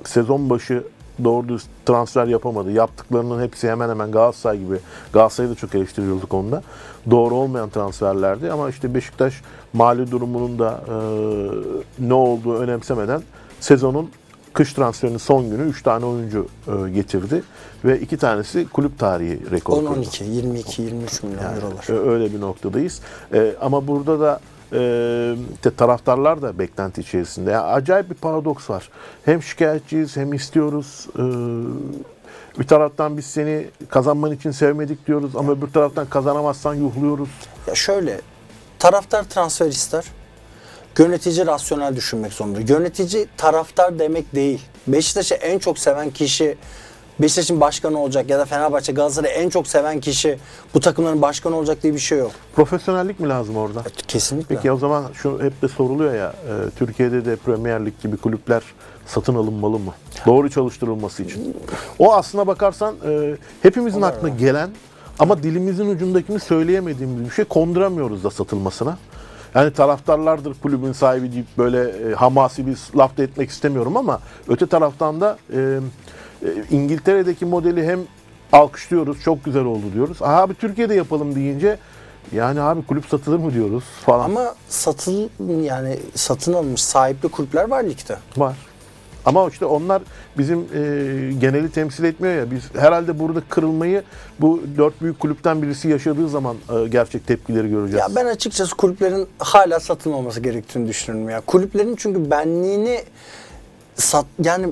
sezon başı doğru düz transfer yapamadı. Yaptıklarının hepsi hemen hemen Galatasaray gibi. Galatasaray'ı da çok eleştiriyorduk onda. Doğru olmayan transferlerdi ama işte Beşiktaş mali durumunun da e, ne olduğu önemsemeden sezonun kış transferinin son günü 3 tane oyuncu e, getirdi ve iki tanesi kulüp tarihi rekoru. kırdı. 10-12, 22-23 milyon eurolar. Ö- Öyle bir noktadayız. Ee, ama burada da e, taraftarlar da beklenti içerisinde. Yani acayip bir paradoks var. Hem şikayetçiyiz hem istiyoruz. Ee, bir taraftan biz seni kazanman için sevmedik diyoruz ama öbür taraftan kazanamazsan yuhluyoruz. Ya şöyle taraftar transfer ister. Yönetici rasyonel düşünmek zorunda. Yönetici taraftar demek değil. Beşiktaş'ı en çok seven kişi Beşiktaş'ın başkanı olacak ya da Fenerbahçe Galatasaray'ı en çok seven kişi bu takımların başkanı olacak diye bir şey yok. Profesyonellik mi lazım orada? Kesinlikle. Peki o zaman şu hep de soruluyor ya e, Türkiye'de de Premier Lig gibi kulüpler satın alınmalı mı? Doğru çalıştırılması için. O aslına bakarsan e, hepimizin aklına gelen ama dilimizin ucundakini söyleyemediğimiz bir şey konduramıyoruz da satılmasına. Yani taraftarlardır kulübün sahibi deyip böyle e, hamasi bir laf da etmek istemiyorum ama öte taraftan da e, e, İngiltere'deki modeli hem alkışlıyoruz, çok güzel oldu diyoruz. Aha abi Türkiye'de yapalım deyince yani abi kulüp satılır mı diyoruz falan. Ama satıl yani satın alınmış sahipli kulüpler var ligde. Var. Ama işte onlar bizim e, geneli temsil etmiyor ya. Biz herhalde burada kırılmayı bu dört büyük kulüpten birisi yaşadığı zaman e, gerçek tepkileri göreceğiz. Ya ben açıkçası kulüplerin hala satılmaması gerektiğini düşünüyorum ya. Kulüplerin çünkü benliğini sat yani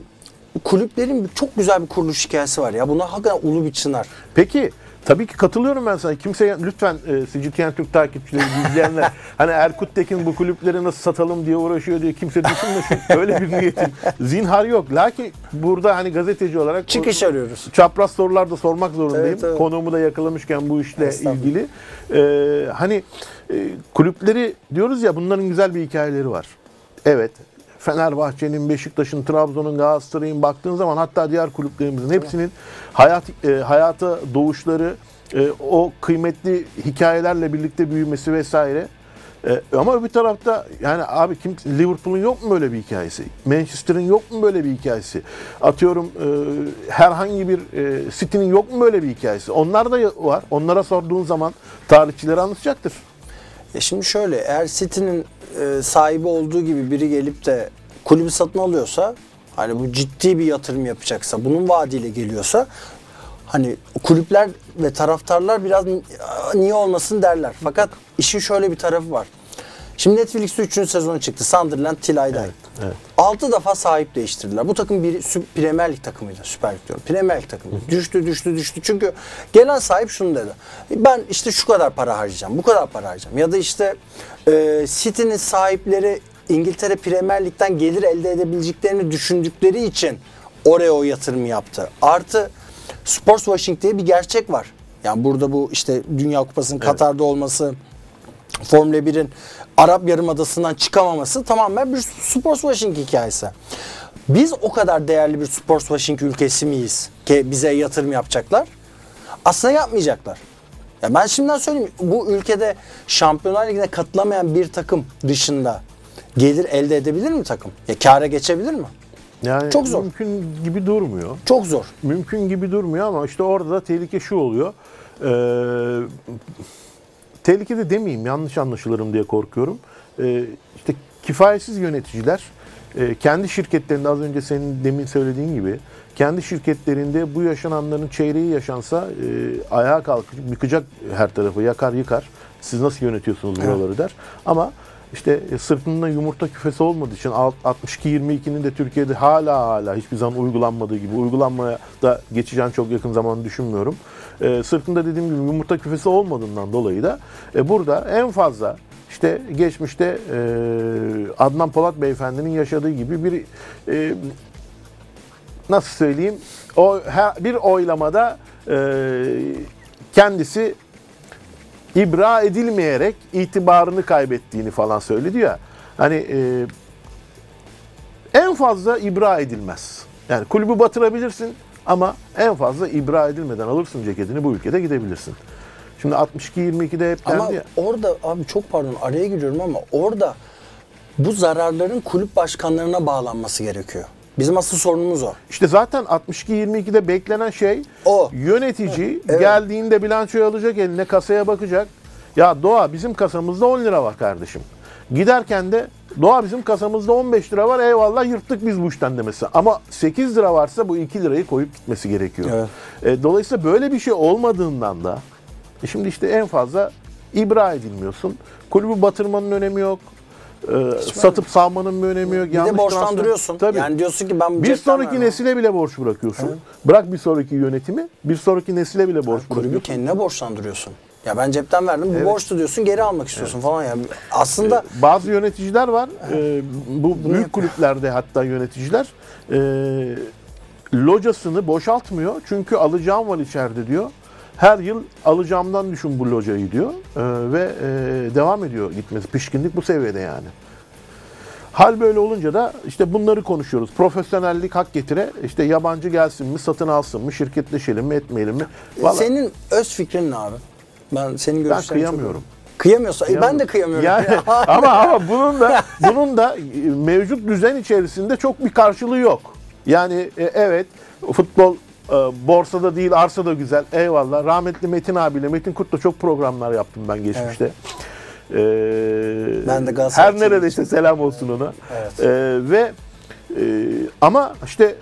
kulüplerin çok güzel bir kuruluş hikayesi var ya. Buna hakikaten ulu bir çınar. Peki tabii ki katılıyorum ben sana. Kimseye lütfen e, CGTN Türk takipçileri, izleyenler hani Erkut Tekin bu kulüpleri nasıl satalım diye uğraşıyor diye kimse düşünmesin. Öyle bir niyetim zinhar yok. Lakin burada hani gazeteci olarak Çıkış arıyoruz. çapraz sorular da sormak zorundayım. Evet, evet. Konuğumu da yakalamışken bu işle ilgili. Ee, hani e, kulüpleri diyoruz ya bunların güzel bir hikayeleri var. Evet. Fenerbahçe'nin, Beşiktaş'ın, Trabzon'un, Galatasaray'ın baktığın zaman hatta diğer kulüplerimizin hepsinin hayat e, hayata doğuşları, e, o kıymetli hikayelerle birlikte büyümesi vesaire. E, ama bir tarafta yani abi kim Liverpool'un yok mu böyle bir hikayesi? Manchester'ın yok mu böyle bir hikayesi? Atıyorum e, herhangi bir e, City'nin yok mu böyle bir hikayesi? Onlar da var. Onlara sorduğun zaman tarihçileri anlatacaktır. Ya şimdi şöyle eğer City'nin e, sahibi olduğu gibi biri gelip de kulübü satın alıyorsa hani bu ciddi bir yatırım yapacaksa bunun vaadiyle geliyorsa hani kulüpler ve taraftarlar biraz "Aa, niye olmasın derler. Fakat işin şöyle bir tarafı var. Şimdi Netflix'te 3. sezonu çıktı. Sunderland Till I Die. evet. 6 defa sahip değiştirdiler. Bu takım bir Premier Lig takımıydı. Süper Lig diyorum. Premier Lig takımı. Düştü düştü düştü. Çünkü gelen sahip şunu dedi. Ben işte şu kadar para harcayacağım. Bu kadar para harcayacağım. Ya da işte e, City'nin sahipleri İngiltere Premier Lig'den gelir elde edebileceklerini düşündükleri için oraya o yatırımı yaptı. Artı sports washing diye bir gerçek var. Yani burada bu işte Dünya Kupası'nın Katar'da olması, Formula 1'in Arap Yarımadası'ndan çıkamaması tamamen bir sports washing hikayesi. Biz o kadar değerli bir sports washing ülkesi miyiz ki bize yatırım yapacaklar? Aslında yapmayacaklar. Ya ben şimdiden söyleyeyim bu ülkede Şampiyonlar Ligi'ne katılamayan bir takım dışında gelir elde edebilir mi takım? Ya kâra geçebilir mi? Yani Çok zor. Mümkün gibi durmuyor. Çok zor. mümkün gibi durmuyor ama işte orada da tehlike şu oluyor. Ee, tehlike de demeyeyim yanlış anlaşılırım diye korkuyorum. Ee, işte kifayetsiz yöneticiler e, kendi şirketlerinde az önce senin demin söylediğin gibi kendi şirketlerinde bu yaşananların çeyreği yaşansa e, ayağa kalkacak, yıkacak her tarafı, yakar yıkar. Siz nasıl yönetiyorsunuz buraları der. Ama işte e, sırtında yumurta küfesi olmadığı için alt- 62-22'nin de Türkiye'de hala hala hiçbir zaman uygulanmadığı gibi uygulanmaya da geçeceğini çok yakın zaman düşünmüyorum. E, sırtında dediğim gibi yumurta küfesi olmadığından dolayı da e, burada en fazla işte geçmişte e, Adnan Polat beyefendinin yaşadığı gibi bir e, nasıl söyleyeyim o bir oylamada e, kendisi ibra edilmeyerek itibarını kaybettiğini falan söyledi ya. Hani e, en fazla ibra edilmez. Yani kulübü batırabilirsin ama en fazla ibra edilmeden alırsın ceketini bu ülkede gidebilirsin. Şimdi 62-22'de hep Ama dendi ya. orada abi çok pardon araya giriyorum ama orada bu zararların kulüp başkanlarına bağlanması gerekiyor. Bizim asıl sorunumuz o. İşte zaten 62-22'de beklenen şey O. yönetici geldiğinde bilançoyu alacak eline kasaya bakacak. Ya Doğa bizim kasamızda 10 lira var kardeşim. Giderken de Doğa bizim kasamızda 15 lira var eyvallah yırttık biz bu işten demesi. Ama 8 lira varsa bu 2 lirayı koyup gitmesi gerekiyor. Evet. E, dolayısıyla böyle bir şey olmadığından da e, şimdi işte en fazla ibra edilmiyorsun. Kulübü batırmanın önemi yok. E, satıp salmanın bir önemi yok. Bir de Yanlış borçlandırıyorsun. transfer- Tabii. Yani diyorsun ki ben Bir sonraki vermem. nesile bile borç bırakıyorsun. Bırak bir sonraki yönetimi, bir sonraki nesile bile borç kulübü bırakıyorsun. kendine borçlandırıyorsun. Ya ben cepten verdim bu borçtu diyorsun geri almak istiyorsun falan ya. Aslında Bazı yöneticiler var. e, bu büyük kulüplerde hatta yöneticiler e, locasını boşaltmıyor. Çünkü alacağım var içeride diyor. Her yıl alacağımdan düşün bu locayı diyor. E, ve e, devam ediyor gitmesi. Pişkinlik bu seviyede yani. Hal böyle olunca da işte bunları konuşuyoruz. Profesyonellik hak getire. İşte yabancı gelsin mi, satın alsın mı, şirketleşelim mi, etmeyelim mi? Vallahi senin öz fikrin ne abi? Ben senin görüşlerini çok- kıyamıyorum. Kıyamıyorsa e, ben de kıyamıyorum. Yani, ama ama bunun da bunun da mevcut düzen içerisinde çok bir karşılığı yok. Yani e, evet futbol e, borsada değil arsada güzel. Eyvallah. Rahmetli Metin abiyle Metin Kurt'la çok programlar yaptım ben geçmişte. Ee, Ben de Galatasaray her neredeyse selam olsun ona. Evet. Ee, ve e, ama işte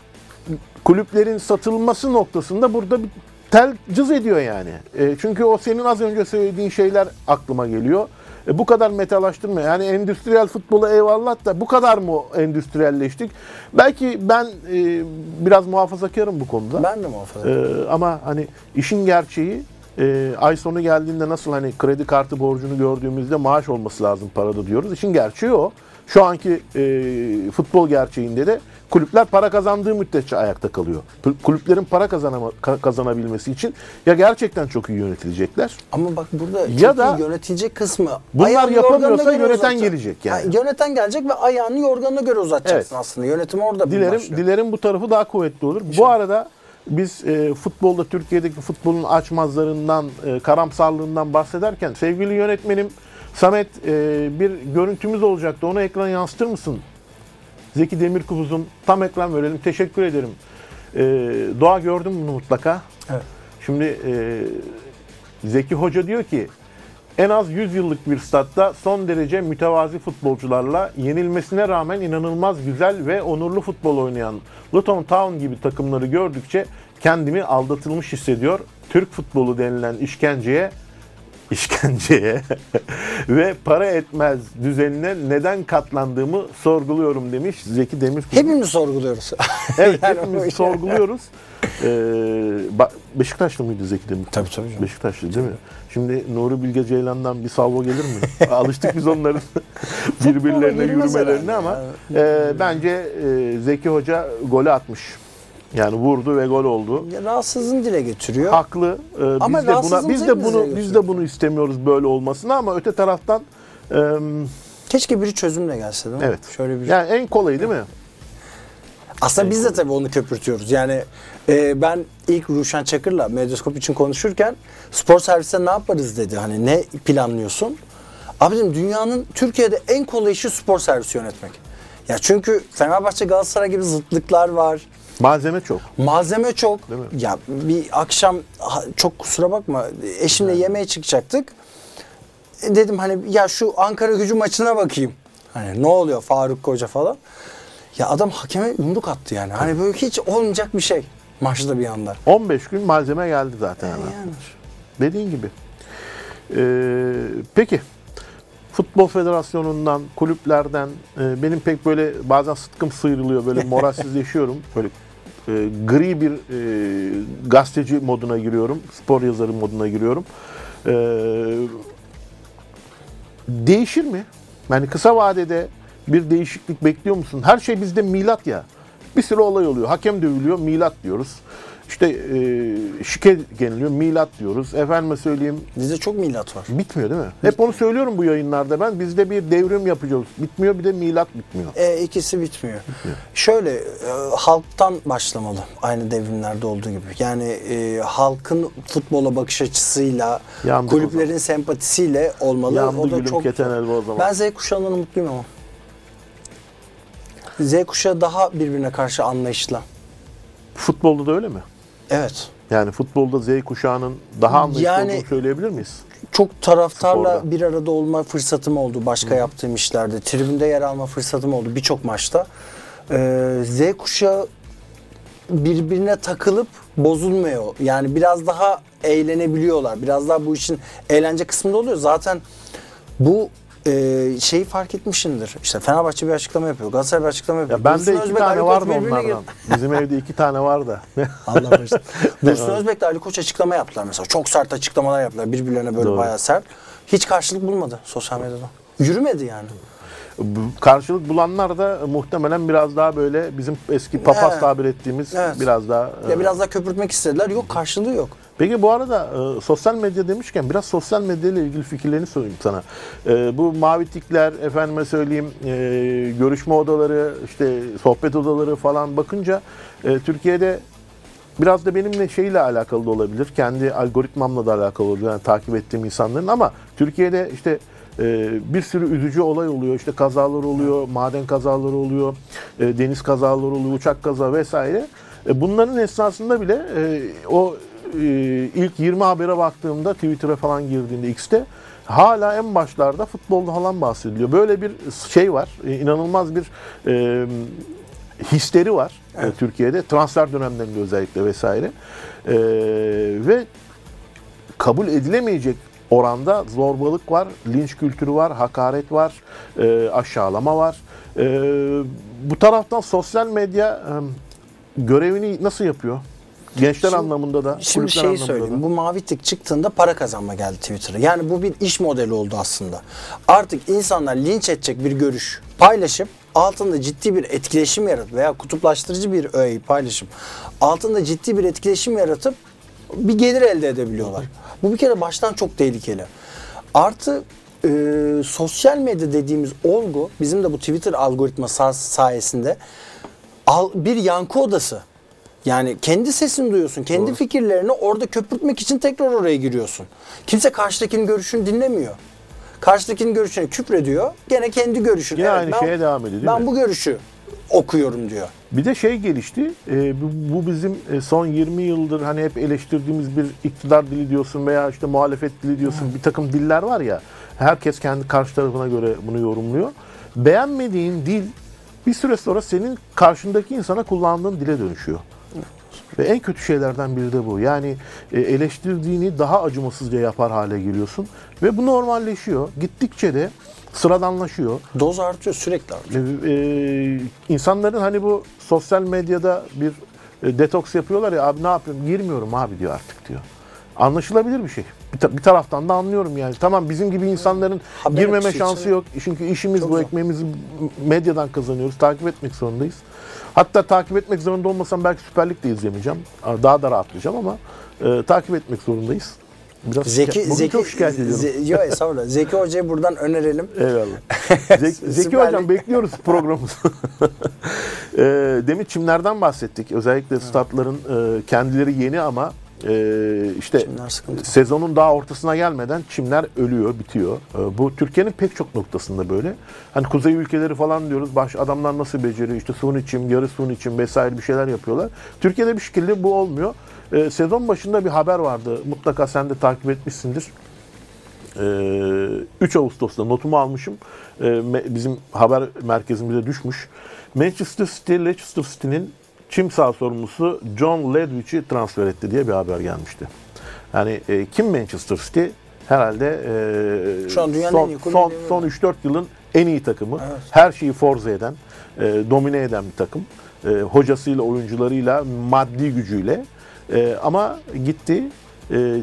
kulüplerin satılması noktasında burada bir tel cız ediyor yani. E, çünkü o senin az önce söylediğin şeyler aklıma geliyor. E, bu kadar metalaştırma yani endüstriyel futbola eyvallah da bu kadar mı endüstriyelleştik? Belki ben e, biraz muhafazakarım bu konuda. Ben de muhafaza. E, ama hani işin gerçeği e, ay sonu geldiğinde nasıl hani kredi kartı borcunu gördüğümüzde maaş olması lazım parada diyoruz. İşin gerçeği o. Şu anki e, futbol gerçeğinde de kulüpler para kazandığı müddetçe ayakta kalıyor. Kulüplerin para kazanama, kazanabilmesi için ya gerçekten çok iyi yönetilecekler. Ama bak burada ya da iyi yönetilecek kısmı. Bunlar yapamıyorsa yöneten gelecek yani. Ha, yöneten gelecek ve ayağını yorganına göre uzatacaksın Evet. aslında. Yönetim orada Dilerim başlıyor. dilerim bu tarafı daha kuvvetli olur. Bu arada biz e, futbolda Türkiye'deki futbolun açmazlarından, e, karamsarlığından bahsederken sevgili yönetmenim Samet e, bir görüntümüz olacaktı. Onu ekrana yansıtır mısın? Zeki Demirkubuz'un tam ekran verelim. Teşekkür ederim. E, Doğa gördün bunu mutlaka. Evet. Şimdi e, Zeki Hoca diyor ki en az 100 yıllık bir statta son derece mütevazi futbolcularla yenilmesine rağmen inanılmaz güzel ve onurlu futbol oynayan Luton Town gibi takımları gördükçe kendimi aldatılmış hissediyor. Türk futbolu denilen işkenceye işkenceye ve para etmez düzenine neden katlandığımı sorguluyorum demiş Zeki Demirkubuz. Hepimiz sorguluyoruz. Evet Yani hepimiz sorguluyoruz. Ee, Beşiktaşlı mıydı Zeki Demir? Tabii, tabii canım. Beşiktaşlı değil mi? Şimdi Nuri Bilge Ceylan'dan bir salvo gelir mi? Alıştık biz onların birbirlerine yürümelerine ama e, bence e, Zeki Hoca golü atmış. Yani vurdu ve gol oldu. Ya dile getiriyor. Haklı. Ee, Ama biz de buna biz de bunu biz de bunu istemiyoruz böyle olmasını ama öte taraftan e, Keşke biri çözümle gelse değil mi? evet. Şöyle bir Yani en kolayı değil mi? Aslında biz de tabii onu köpürtüyoruz. Yani e, ben ilk Ruşen Çakır'la Medyaskop için konuşurken spor serviste ne yaparız dedi. Hani ne planlıyorsun? Abicim dünyanın Türkiye'de en kolay işi spor servisi yönetmek. Ya çünkü Fenerbahçe Galatasaray gibi zıtlıklar var. Malzeme çok. Malzeme çok. Değil mi? Ya bir akşam çok kusura bakma eşimle yemeğe çıkacaktık. E, Dedim hani ya şu Ankara gücü maçına bakayım. Hani ne oluyor Faruk Koca falan. Ya adam hakeme yumruk attı yani. Hani böyle hiç olmayacak bir şey maçta bir anda. 15 gün malzeme geldi zaten. hemen. Yani. Dediğin gibi. Ee, peki Futbol Federasyonu'ndan, kulüplerden e, benim pek böyle bazen sıtkım sıyrılıyor. Böyle moralsizleşiyorum. Böyle e, gri bir e, gazeteci moduna giriyorum. Spor yazarı moduna giriyorum. E, değişir mi? Yani kısa vadede bir değişiklik bekliyor musun? Her şey bizde milat ya. Bir sürü olay oluyor. Hakem dövülüyor, milat diyoruz. İşte e, şike geniliyor, milat diyoruz. Efendime söyleyeyim, Bizde çok milat var. bitmiyor değil mi? Hep onu söylüyorum bu yayınlarda ben. Bizde bir devrim yapacağız. Bitmiyor bir de milat bitmiyor. E, ikisi bitmiyor. Şöyle e, halktan başlamalı aynı devrimlerde olduğu gibi. Yani e, halkın futbola bakış açısıyla, Yandık kulüplerin sempatisiyle olmalı. Yandı o da çok keten elba o zaman. Ben Z kuşağından mutluyum ama. Z kuşağı daha birbirine karşı anlayışla. Futbolda da öyle mi? Evet. Yani futbolda Z kuşağının daha anlayışlı Yani- olduğunu söyleyebilir miyiz? Çok taraftarla Sporda. bir arada olma fırsatım oldu başka yaptığım işlerde. Tribünde yer alma fırsatım oldu birçok maçta. Ee, Z kuşağı birbirine takılıp bozulmuyor. Yani biraz daha eğlenebiliyorlar. Biraz daha bu işin eğlence kısmında oluyor. Zaten bu e, şeyi fark etmişsindir. İşte Fenerbahçe bir açıklama yapıyor. Galatasaray bir açıklama yapıyor. Ya bende Dursun iki Özbek, tane Ali vardı onlardan. Bizim evde iki tane var da. Allah bağışlasın. Dursun Özbek ile Ali Koç açıklama yaptılar mesela. Çok sert açıklamalar yaptılar. Birbirlerine böyle Doğru. bayağı sert. Hiç karşılık bulmadı sosyal medyada. Yürümedi yani. Karşılık bulanlar da muhtemelen biraz daha böyle bizim eski papaz Evet. tabir ettiğimiz Evet. biraz daha... Ya e, biraz daha köpürtmek istediler. Yok karşılığı yok. Peki bu arada e, sosyal medya demişken biraz sosyal medya ile ilgili fikirlerini sorayım sana. E, bu mavi tikler, efendime söyleyeyim e, görüşme odaları, işte sohbet odaları falan bakınca e, Türkiye'de biraz da benimle şeyle alakalı da olabilir. Kendi algoritmamla da alakalı olabilir. Yani takip ettiğim insanların ama Türkiye'de işte e, bir sürü üzücü olay oluyor. İşte kazalar oluyor, maden kazaları oluyor, e, deniz kazaları oluyor, uçak kaza vesaire. E, bunların esnasında bile e, o ilk 20 habere baktığımda Twitter'a falan girdiğinde X'te hala en başlarda futbolda falan bahsediliyor. Böyle bir şey var. E, inanılmaz bir e, hisleri var e, Türkiye'de. Transfer dönemlerinde özellikle vesaire. E, ve kabul edilemeyecek oranda zorbalık var, linç kültürü var, hakaret var, e, aşağılama var. E, bu taraftan sosyal medya e, görevini nasıl yapıyor? Gençler Şimdi- anlamında da, Şimdi şeyi söyleyeyim. da. Bu mavi tık çıktığında para kazanma geldi Twitter'a. Yani bu bir iş modeli oldu aslında. Artık insanlar linç edecek bir görüş paylaşıp altında ciddi bir etkileşim yaratıp veya kutuplaştırıcı bir öğeyi paylaşıp altında ciddi bir etkileşim yaratıp bir gelir elde edebiliyorlar. Bu bir kere baştan çok tehlikeli. Artı e, sosyal medya dediğimiz olgu bizim de bu Twitter algoritması sayesinde al, bir yankı odası. Yani kendi sesini duyuyorsun, kendi fikirlerini orada köpürtmek için tekrar oraya giriyorsun. Kimse karşıdakinin görüşünü dinlemiyor. Karşıdakinin görüşünü küfrediyor, gene kendi görüşünü. Yine aynı şeye devam ediyor, değil Ben mi? bu görüşü okuyorum diyor. Bir de şey gelişti. e, bu, bu bizim e, son 20 yıldır hani hep eleştirdiğimiz bir iktidar dili diyorsun veya işte muhalefet dili diyorsun. Bir takım diller var ya. Herkes kendi karşı tarafına göre bunu yorumluyor. Beğenmediğin dil bir süre sonra senin karşındaki insana kullandığın dile dönüşüyor. Ve en kötü şeylerden biri de bu. Yani e, eleştirdiğini daha acımasızca yapar hale geliyorsun. Ve bu normalleşiyor. Gittikçe de sıradanlaşıyor. Doz artıyor, sürekli artıyor. E, e, insanların hani bu sosyal medyada bir e, detoks yapıyorlar ya abi ne yapıyorum girmiyorum abi diyor artık diyor. Anlaşılabilir bir şey. Bir, ta- bir taraftan da anlıyorum yani. Tamam bizim gibi insanların Haber girmeme şansı için- yok. Çünkü işimiz Çok bu zor. ekmeğimizi medyadan kazanıyoruz. Takip etmek zorundayız. Hatta takip etmek zorunda olmasam belki Süper Lig de izlemeyeceğim. Daha da rahatlayacağım ama e, takip etmek zorundayız. Biraz Zeki, şikayet- Zeki, çok şikayet ediyorum. Ze- estağfurullah. Zeki Hoca'yı buradan önerelim. Eyvallah. Zeki, Zeki Hocam bekliyoruz programımızı. e, demin çimlerden bahsettik. Özellikle statların e, kendileri yeni ama e, işte sezonun daha ortasına gelmeden çimler ölüyor, bitiyor. E, bu Türkiye'nin pek çok noktasında böyle. Hani kuzey ülkeleri falan diyoruz. Baş adamlar nasıl beceriyor? İşte suni çim, yarı suni çim vesaire bir şeyler yapıyorlar. Türkiye'de bir şekilde bu olmuyor. E, sezon başında bir haber vardı. Mutlaka sen de takip etmişsindir. Ee, 3 Ağustos'ta notumu almışım. Bizim haber merkezimize düşmüş. Manchester City, Leicester City'nin çim saha sorumlusu John Ledwich'i transfer etti diye bir haber gelmişti. Yani e, kim Manchester City? Herhalde e, Şu an dünyanın son, en iyi son, son 3-4 yılın en iyi takımı. Evet. Her şeyi forze eden, e, domine eden bir takım. E, hocasıyla, oyuncularıyla, maddi gücüyle. E, ama gitti e,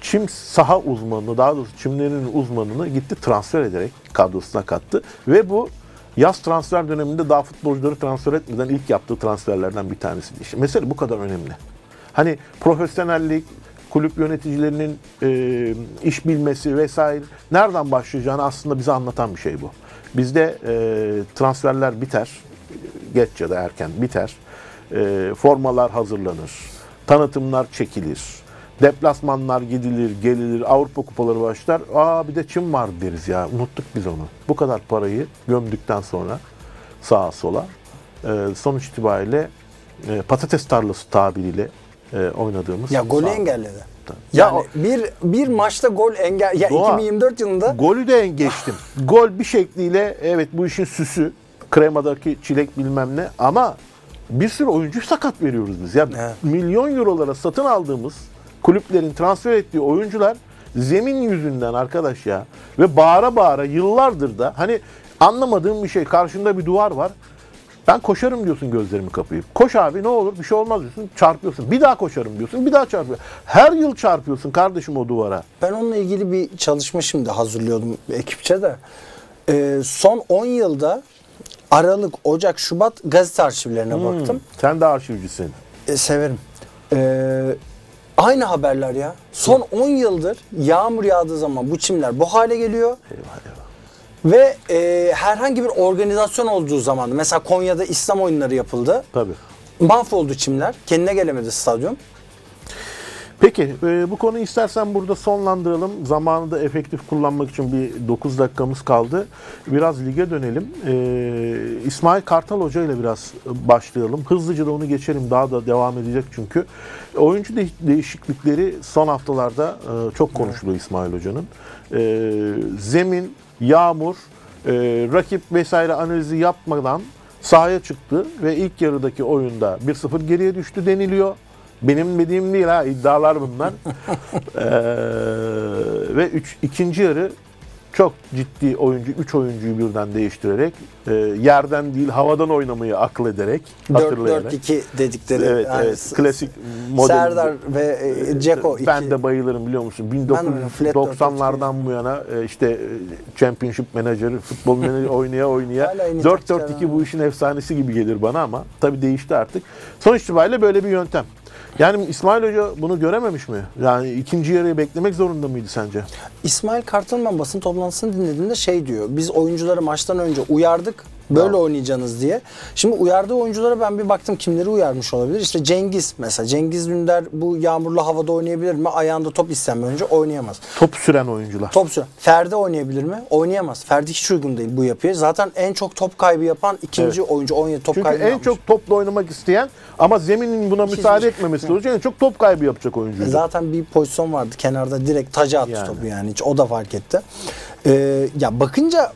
çim saha uzmanını, daha doğrusu çimlerin uzmanını gitti transfer ederek kadrosuna kattı. Ve bu yaz transfer döneminde daha futbolcuları transfer etmeden ilk yaptığı transferlerden bir tanesi. İşte mesele bu kadar önemli. Hani profesyonellik, kulüp yöneticilerinin e, iş bilmesi vesaire nereden başlayacağını aslında bize anlatan bir şey bu. Bizde e, transferler biter, geç ya da erken biter. E, formalar hazırlanır, tanıtımlar çekilir, deplasmanlar gidilir, gelilir, Avrupa kupaları başlar. Aa bir de Çin var deriz ya, unuttuk biz onu. Bu kadar parayı gömdükten sonra sağa sola e, sonuç itibariyle e, patates tarlası tabiriyle e, oynadığımız Ya golü saha. engelledi. Ya Yani bir bir maçta gol engel ya Doğa. 2024 yılında Golü de geçtim. Gol bir şekliyle evet bu işin süsü. Kremadaki çilek bilmem ne ama bir sürü oyuncu sakat veriyoruz biz. Ya Evet. milyon eurolara satın aldığımız kulüplerin transfer ettiği oyuncular zemin yüzünden arkadaş ya ve bağıra bağıra yıllardır da hani anlamadığım bir şey karşında bir duvar var. Ben koşarım diyorsun gözlerimi kapayıp. Koş abi ne olur bir şey olmaz diyorsun çarpıyorsun. Bir daha koşarım diyorsun bir daha çarpıyorsun. Her yıl çarpıyorsun kardeşim o duvara. ben onunla ilgili bir çalışma şimdi hazırlıyordum ekipçe de. Ee, son 10 yılda Aralık, Ocak, Şubat gazete arşivlerine baktım. Sen de arşivcisin. E, severim. Ee, aynı haberler ya. Son 10 yıldır yağmur yağdığı zaman bu çimler bu hale geliyor. Eyvah eyvah. Ve e, herhangi bir organizasyon olduğu zaman mesela Konya'da İslam oyunları yapıldı. Tabii. Mahvoldu çimler. Kendine gelemedi stadyum. Peki e, bu konuyu istersen burada sonlandıralım. Zamanı da efektif kullanmak için bir 9 dakikamız kaldı. Biraz lige dönelim. E, İsmail Kartal Hoca ile biraz başlayalım. Hızlıca da onu geçelim. Daha da devam edecek çünkü. Oyuncu de- değişiklikleri son haftalarda e, çok konuşuluyor İsmail Hoca'nın. E, zemin, yağmur, e, rakip vesaire analizi yapmadan sahaya çıktı ve ilk yarıdaki oyunda 1-0 geriye düştü deniliyor. Benim dediğim değil ha iddialar bunlar. Ee, ve üç, ikinci yarı çok ciddi oyuncu, 3 oyuncuyu birden değiştirerek, e, yerden değil havadan oynamayı akıl ederek, hatırlayarak. 4-4-2 dedikleri. Evet, yani evet. Klasik model. Serdar ve e, Ceko iki. Ben de bayılırım biliyor musun? Ben de öyle, flat 1990'lardan bu yana e, işte e, Championship menajeri, futbol menajeri oynaya oynaya Hala en iyi 4-4-2 taktikler bu işin efsanesi gibi gelir bana ama tabii değişti artık. Sonuç itibariyle böyle bir yöntem. Yani İsmail Hoca bunu görememiş mi? Yani ikinci yarıyı beklemek zorunda mıydı sence? İsmail Kartal'ın ben basın toplantısını dinlediğimde şey diyor. Biz oyuncuları maçtan önce uyardık. Böyle Tamam. oynayacaksınız diye. Şimdi uyardığı oyunculara ben bir baktım kimleri uyarmış olabilir. İşte Cengiz mesela. Cengiz Dündar bu yağmurlu havada oynayabilir mi? Ayağında top istenmeden önce oynayamaz. Top süren oyuncular. Top süren. Ferdi oynayabilir mi? Oynayamaz. Ferdi hiç uygun değil bu yapıya. Zaten en çok top kaybı yapan ikinci oyuncu 17 top Çünkü kaybı en yapmış. çok topla oynamak isteyen ama zeminin buna müsaade etmemesi lazım. En çok top kaybı yapacak oyuncu. Zaten bir pozisyon vardı kenarda direkt taca attı Yani. topu yani hiç o da fark etti. Ee, ya bakınca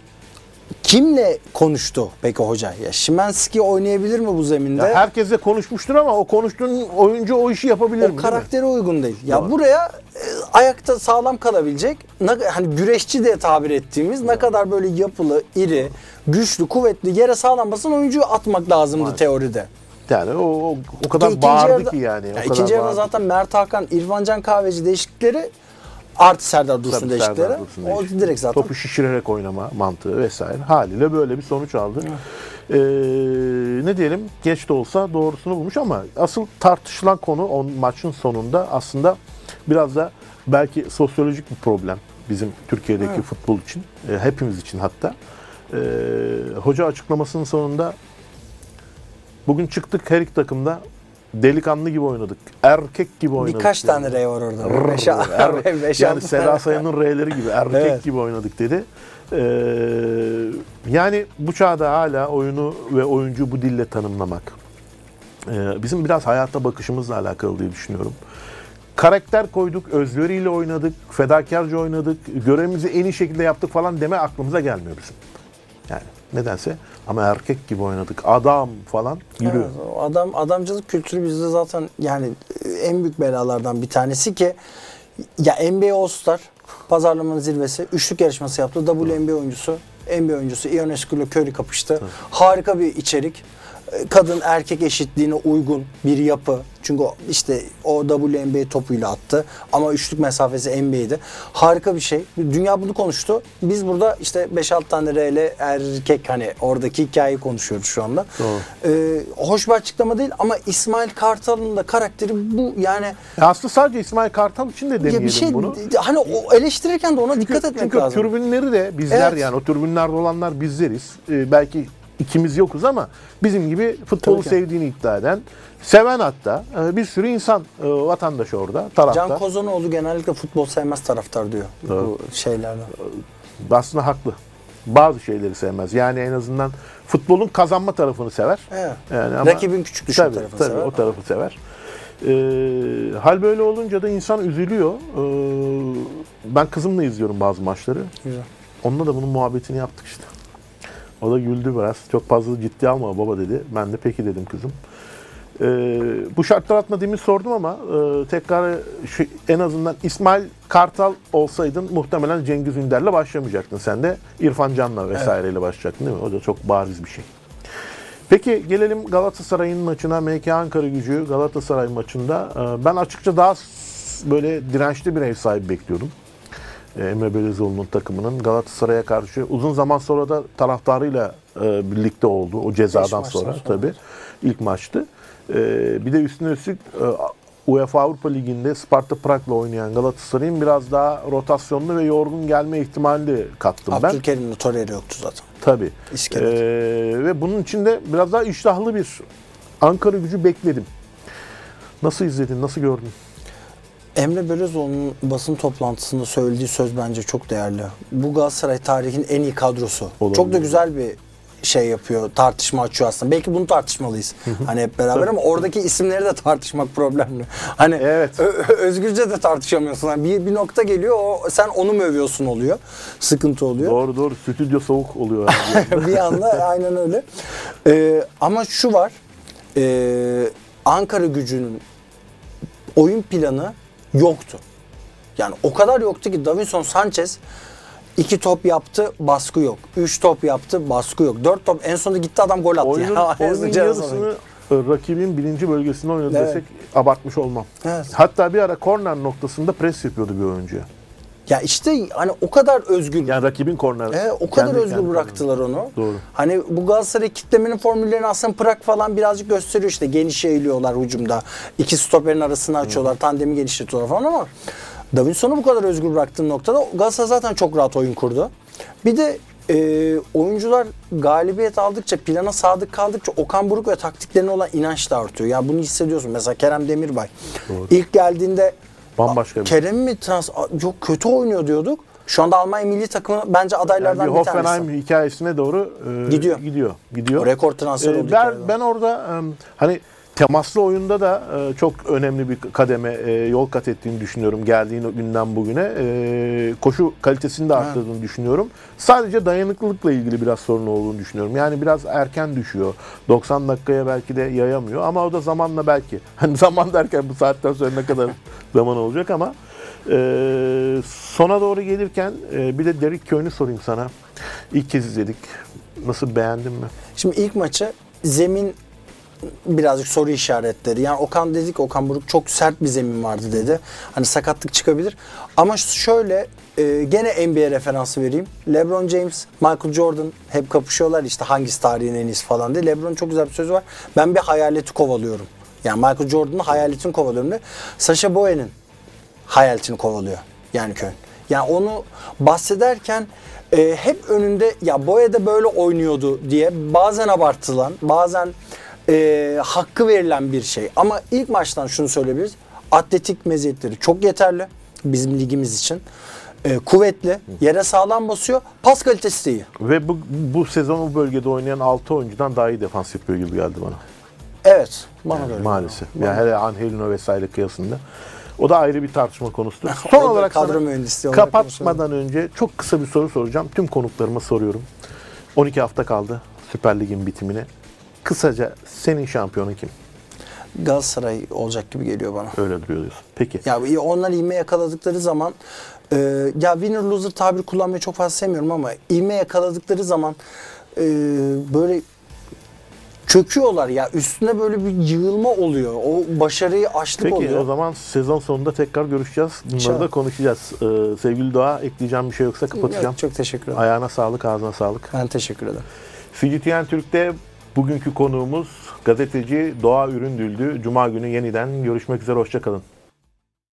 kimle konuştu peki hoca? Ya Şimanski oynayabilir mi bu zeminde? Ya herkesle konuşmuştur ama o konuştuğun oyuncu o işi yapabilir mi? o mi? karaktere uygun değil. Ya Doğru. buraya e, ayakta sağlam kalabilecek, ne- hani güreşçi diye tabir ettiğimiz ne kadar böyle yapılı, iri, güçlü, kuvvetli yere sağlam basan oyuncuyu atmak lazımdı teoride. Yani o, o, o kadar İkinci bağırdı yarıda- ki yani. O Ya kadar ikinci yarıda zaten Mert Hakan, İrfan Can Kahveci değişiklikleri artı Serdar Dursun Dursun o direkt zaten. Topu şişirerek oynama mantığı vesaire. Haliyle böyle bir sonuç aldı. Ee, ne diyelim geç de olsa doğrusunu bulmuş ama asıl tartışılan konu o maçın sonunda aslında biraz da belki sosyolojik bir problem bizim Türkiye'deki futbol için. e, hepimiz için hatta. Ee, hoca açıklamasının sonunda bugün çıktık her iki takımda delikanlı gibi oynadık. Erkek gibi oynadık. Birkaç dedi. tane R var orada. Rrr, Beş, er- beş, yani Seda. Sayan'ın R'leri gibi erkek Evet. gibi oynadık dedi. Ee, yani bu çağda hala oyunu ve oyuncu bu dille tanımlamak. ee, bizim biraz hayata bakışımızla alakalı diye düşünüyorum. Karakter koyduk, özveriyle oynadık, fedakarca oynadık, görevimizi en iyi şekilde yaptık falan deme aklımıza gelmiyor bizim. Yani nedense ama erkek gibi oynadık, adam falan yürüyor. Evet, adam adamcılık kültürü bizde zaten yani e, en büyük belalardan bir tanesi ki ya NBA All-Star pazarlamanın zirvesi üçlük yarışması yaptı. WNBA oyuncusu, NBA oyuncusu Ionescu ile Curry kapıştı. Harika bir içerik. Kadın erkek eşitliğine uygun bir yapı. Çünkü işte o WNBA topuyla attı ama üçlük mesafesi NBA'ydi. Harika bir şey. Dünya bunu konuştu. Biz burada işte 5-6 tane R ile erkek hani oradaki hikayeyi konuşuyoruz şu anda. Doğru. Ee, hoş bir açıklama değil ama İsmail Kartal'ın da karakteri bu yani Ya aslında sadece İsmail Kartal için de ya demeyelim bir şey bunu. hani o eleştirirken de ona dikkat etmek Çünkü lazım. türbünleri de bizler Evet. yani o türbünlerde olanlar bizleriz. Ee, belki ikimiz yokuz ama bizim gibi futbolu Tabii ki. sevdiğini iddia eden, seven hatta e, bir sürü insan e, vatandaş orada, tarafta. Can Kozanoğlu genellikle futbol sevmez taraftar diyor bu şeylerden. Aslında haklı. Bazı şeyleri sevmez. Yani en azından futbolun kazanma tarafını sever. Evet. Yani ama- Rakibin küçük düşük tabii, tarafını tabii, sever. o tarafı sever. Ee, hal böyle olunca da insan üzülüyor. Ee, ben kızımla izliyorum bazı maçları. Güzel. Onunla da bunun muhabbetini yaptık işte. O da güldü biraz. Çok fazla ciddi alma baba dedi. Ben de peki dedim kızım. Ee, bu şartlar demin sordum ama e, tekrar şu, en azından İsmail Kartal olsaydın muhtemelen Cengiz Ünder'le başlamayacaktın. Sen de İrfan Can'la vesaireyle başlayacaktın değil mi? O da çok bariz bir şey. Peki gelelim Galatasaray'ın maçına. MK Ankara gücü Galatasaray maçında. e, Ben açıkça daha böyle dirençli bir ev sahibi bekliyordum. E, Emre Belözoğlu'nun takımının Galatasaray'a karşı uzun zaman sonra da taraftarıyla e, birlikte oldu. O cezadan sonra, sonra. tabii. ilk maçtı. E, bir de üstüne üstlük e, UEFA Avrupa Ligi'nde Sparta Prag'la oynayan Galatasaray'ın biraz daha rotasyonlu ve yorgun gelme ihtimali de kattım ben. Abdülkerim'le Torreira yoktu zaten. Tabii. İskelet. Ee, ve bunun içinde biraz daha iştahlı bir Ankara gücü bekledim. Nasıl izledin, nasıl gördün? Emre Belözoğlu'nun basın toplantısında söylediği söz bence çok değerli. Bu Galatasaray tarihinin en iyi kadrosu. Olabilir. Çok da güzel bir şey yapıyor, tartışma açıyor aslında. Belki bunu tartışmalıyız. hani hep beraber ama oradaki isimleri de tartışmak problemli. Hani Evet. Özgürce de tartışamıyorsun. Yani bir, bir nokta geliyor, o, sen onu mu övüyorsun oluyor. Sıkıntı oluyor. Doğru doğru stüdyo soğuk oluyor. bir anda aynen öyle. Ee, ama şu var. Ee, Ankara gücünün oyun planı yoktu. Yani o kadar yoktu ki Davinson Sanchez iki top yaptı baskı yok. Üç top yaptı baskı yok. Dört top en sonunda gitti adam gol attı. Oyunun, Yani. oyunun yarısını e, rakibin birinci bölgesinde oynadı Evet. desek abartmış olmam. Evet. Hatta bir ara korner noktasında pres yapıyordu bir oyuncuya. Ya işte hani o kadar özgür Yani rakibin korner. E, o kadar kendi özgür kendi bıraktılar onu. Doğru. Hani bu Galatasaray kitlemenin formüllerini aslında Prag falan birazcık gösteriyor işte. Geniş eğiliyorlar hücumda. İki stoperin arasını açıyorlar. Tandemi genişletiyorlar falan ama Davinson'u bu kadar özgür bıraktığın noktada Galatasaray zaten çok rahat oyun kurdu. Bir de e, oyuncular galibiyet aldıkça, plana sadık kaldıkça Okan Buruk ve taktiklerine olan inanç da artıyor. Ya bunu hissediyorsun. Mesela Kerem Demirbay. Doğru. İlk geldiğinde Bambaşka bir- Kerem mi trans yok kötü oynuyor diyorduk. Şu anda Almanya milli takımı bence Yani adaylardan bir bir tanesi. Hoffenheim hikayesine doğru e, Gidiyor. gidiyor. Gidiyor. O rekor transfer E, oldu ben, ben orada e, hani temaslı oyunda da e, çok önemli bir kademe e, yol kat ettiğini düşünüyorum geldiğin günden bugüne. E, koşu kalitesini de arttırdığını düşünüyorum. Sadece dayanıklılıkla ilgili biraz sorun olduğunu düşünüyorum. Yani biraz erken düşüyor. 90 dakikaya belki de yayamıyor ama o da zamanla belki. Hani zaman derken bu saatten sonra ne kadar zaman olacak ama e, sona doğru gelirken e, bir de Derek Köy'ünü sorayım sana. İlk kez izledik. Nasıl beğendin mi? Şimdi ilk maçı zemin birazcık soru işaretleri. Yani Okan dedik Okan Buruk çok sert bir zemin vardı dedi. Hani sakatlık çıkabilir. Ama şöyle e, gene NBA referansı vereyim. LeBron James, Michael Jordan hep kapışıyorlar işte hangisi tarihin en iyisi falan diye. LeBron'un çok güzel bir sözü var. Ben bir hayaleti kovalıyorum. Yani Michael Jordan'ın hayaletini kovalıyorum diye. Sasha Boye'nin hayaletini kovalıyor yani Köln. Yani onu bahsederken e, hep önünde ya Boya da böyle oynuyordu diye bazen abartılan, bazen e, hakkı verilen bir şey. Ama ilk maçtan şunu söyleyebiliriz. Atletik meziyetleri çok yeterli bizim ligimiz için. E, kuvvetli, yere sağlam basıyor. Pas kalitesi de iyi. Ve bu, bu sezon bu bölgede oynayan 6 oyuncudan daha iyi defans yapıyor gibi geldi bana. Evet, bana da öyle. Maalesef. Yani hele Angelino vesaire kıyasında. O da ayrı bir tartışma konusudur. Son olarak kadro olarak kapatmadan önce çok kısa bir soru soracağım. Tüm konuklarıma soruyorum. 12 hafta kaldı Süper Lig'in bitimine. Kısaca senin şampiyonu kim? Galatasaray olacak gibi geliyor bana. Öyle duruyor diyorsun. Peki. Ya onlar ivme yakaladıkları zaman e, ya winner loser tabir kullanmayı çok fazla sevmiyorum ama ivme yakaladıkları zaman e, böyle çöküyorlar ya üstüne böyle bir yığılma oluyor. O başarıyı açlık Peki oluyor. o zaman sezon sonunda tekrar görüşeceğiz. Bunları İnşallah. da konuşacağız. Ee, sevgili Doğa ekleyeceğim bir şey yoksa kapatacağım. Yok, çok teşekkür ederim. Ayağına sağlık, ağzına sağlık. Ben teşekkür ederim. CGTN Türk'te bugünkü konuğumuz gazeteci Doğa Üründüldü. Cuma günü yeniden görüşmek üzere, hoşçakalın.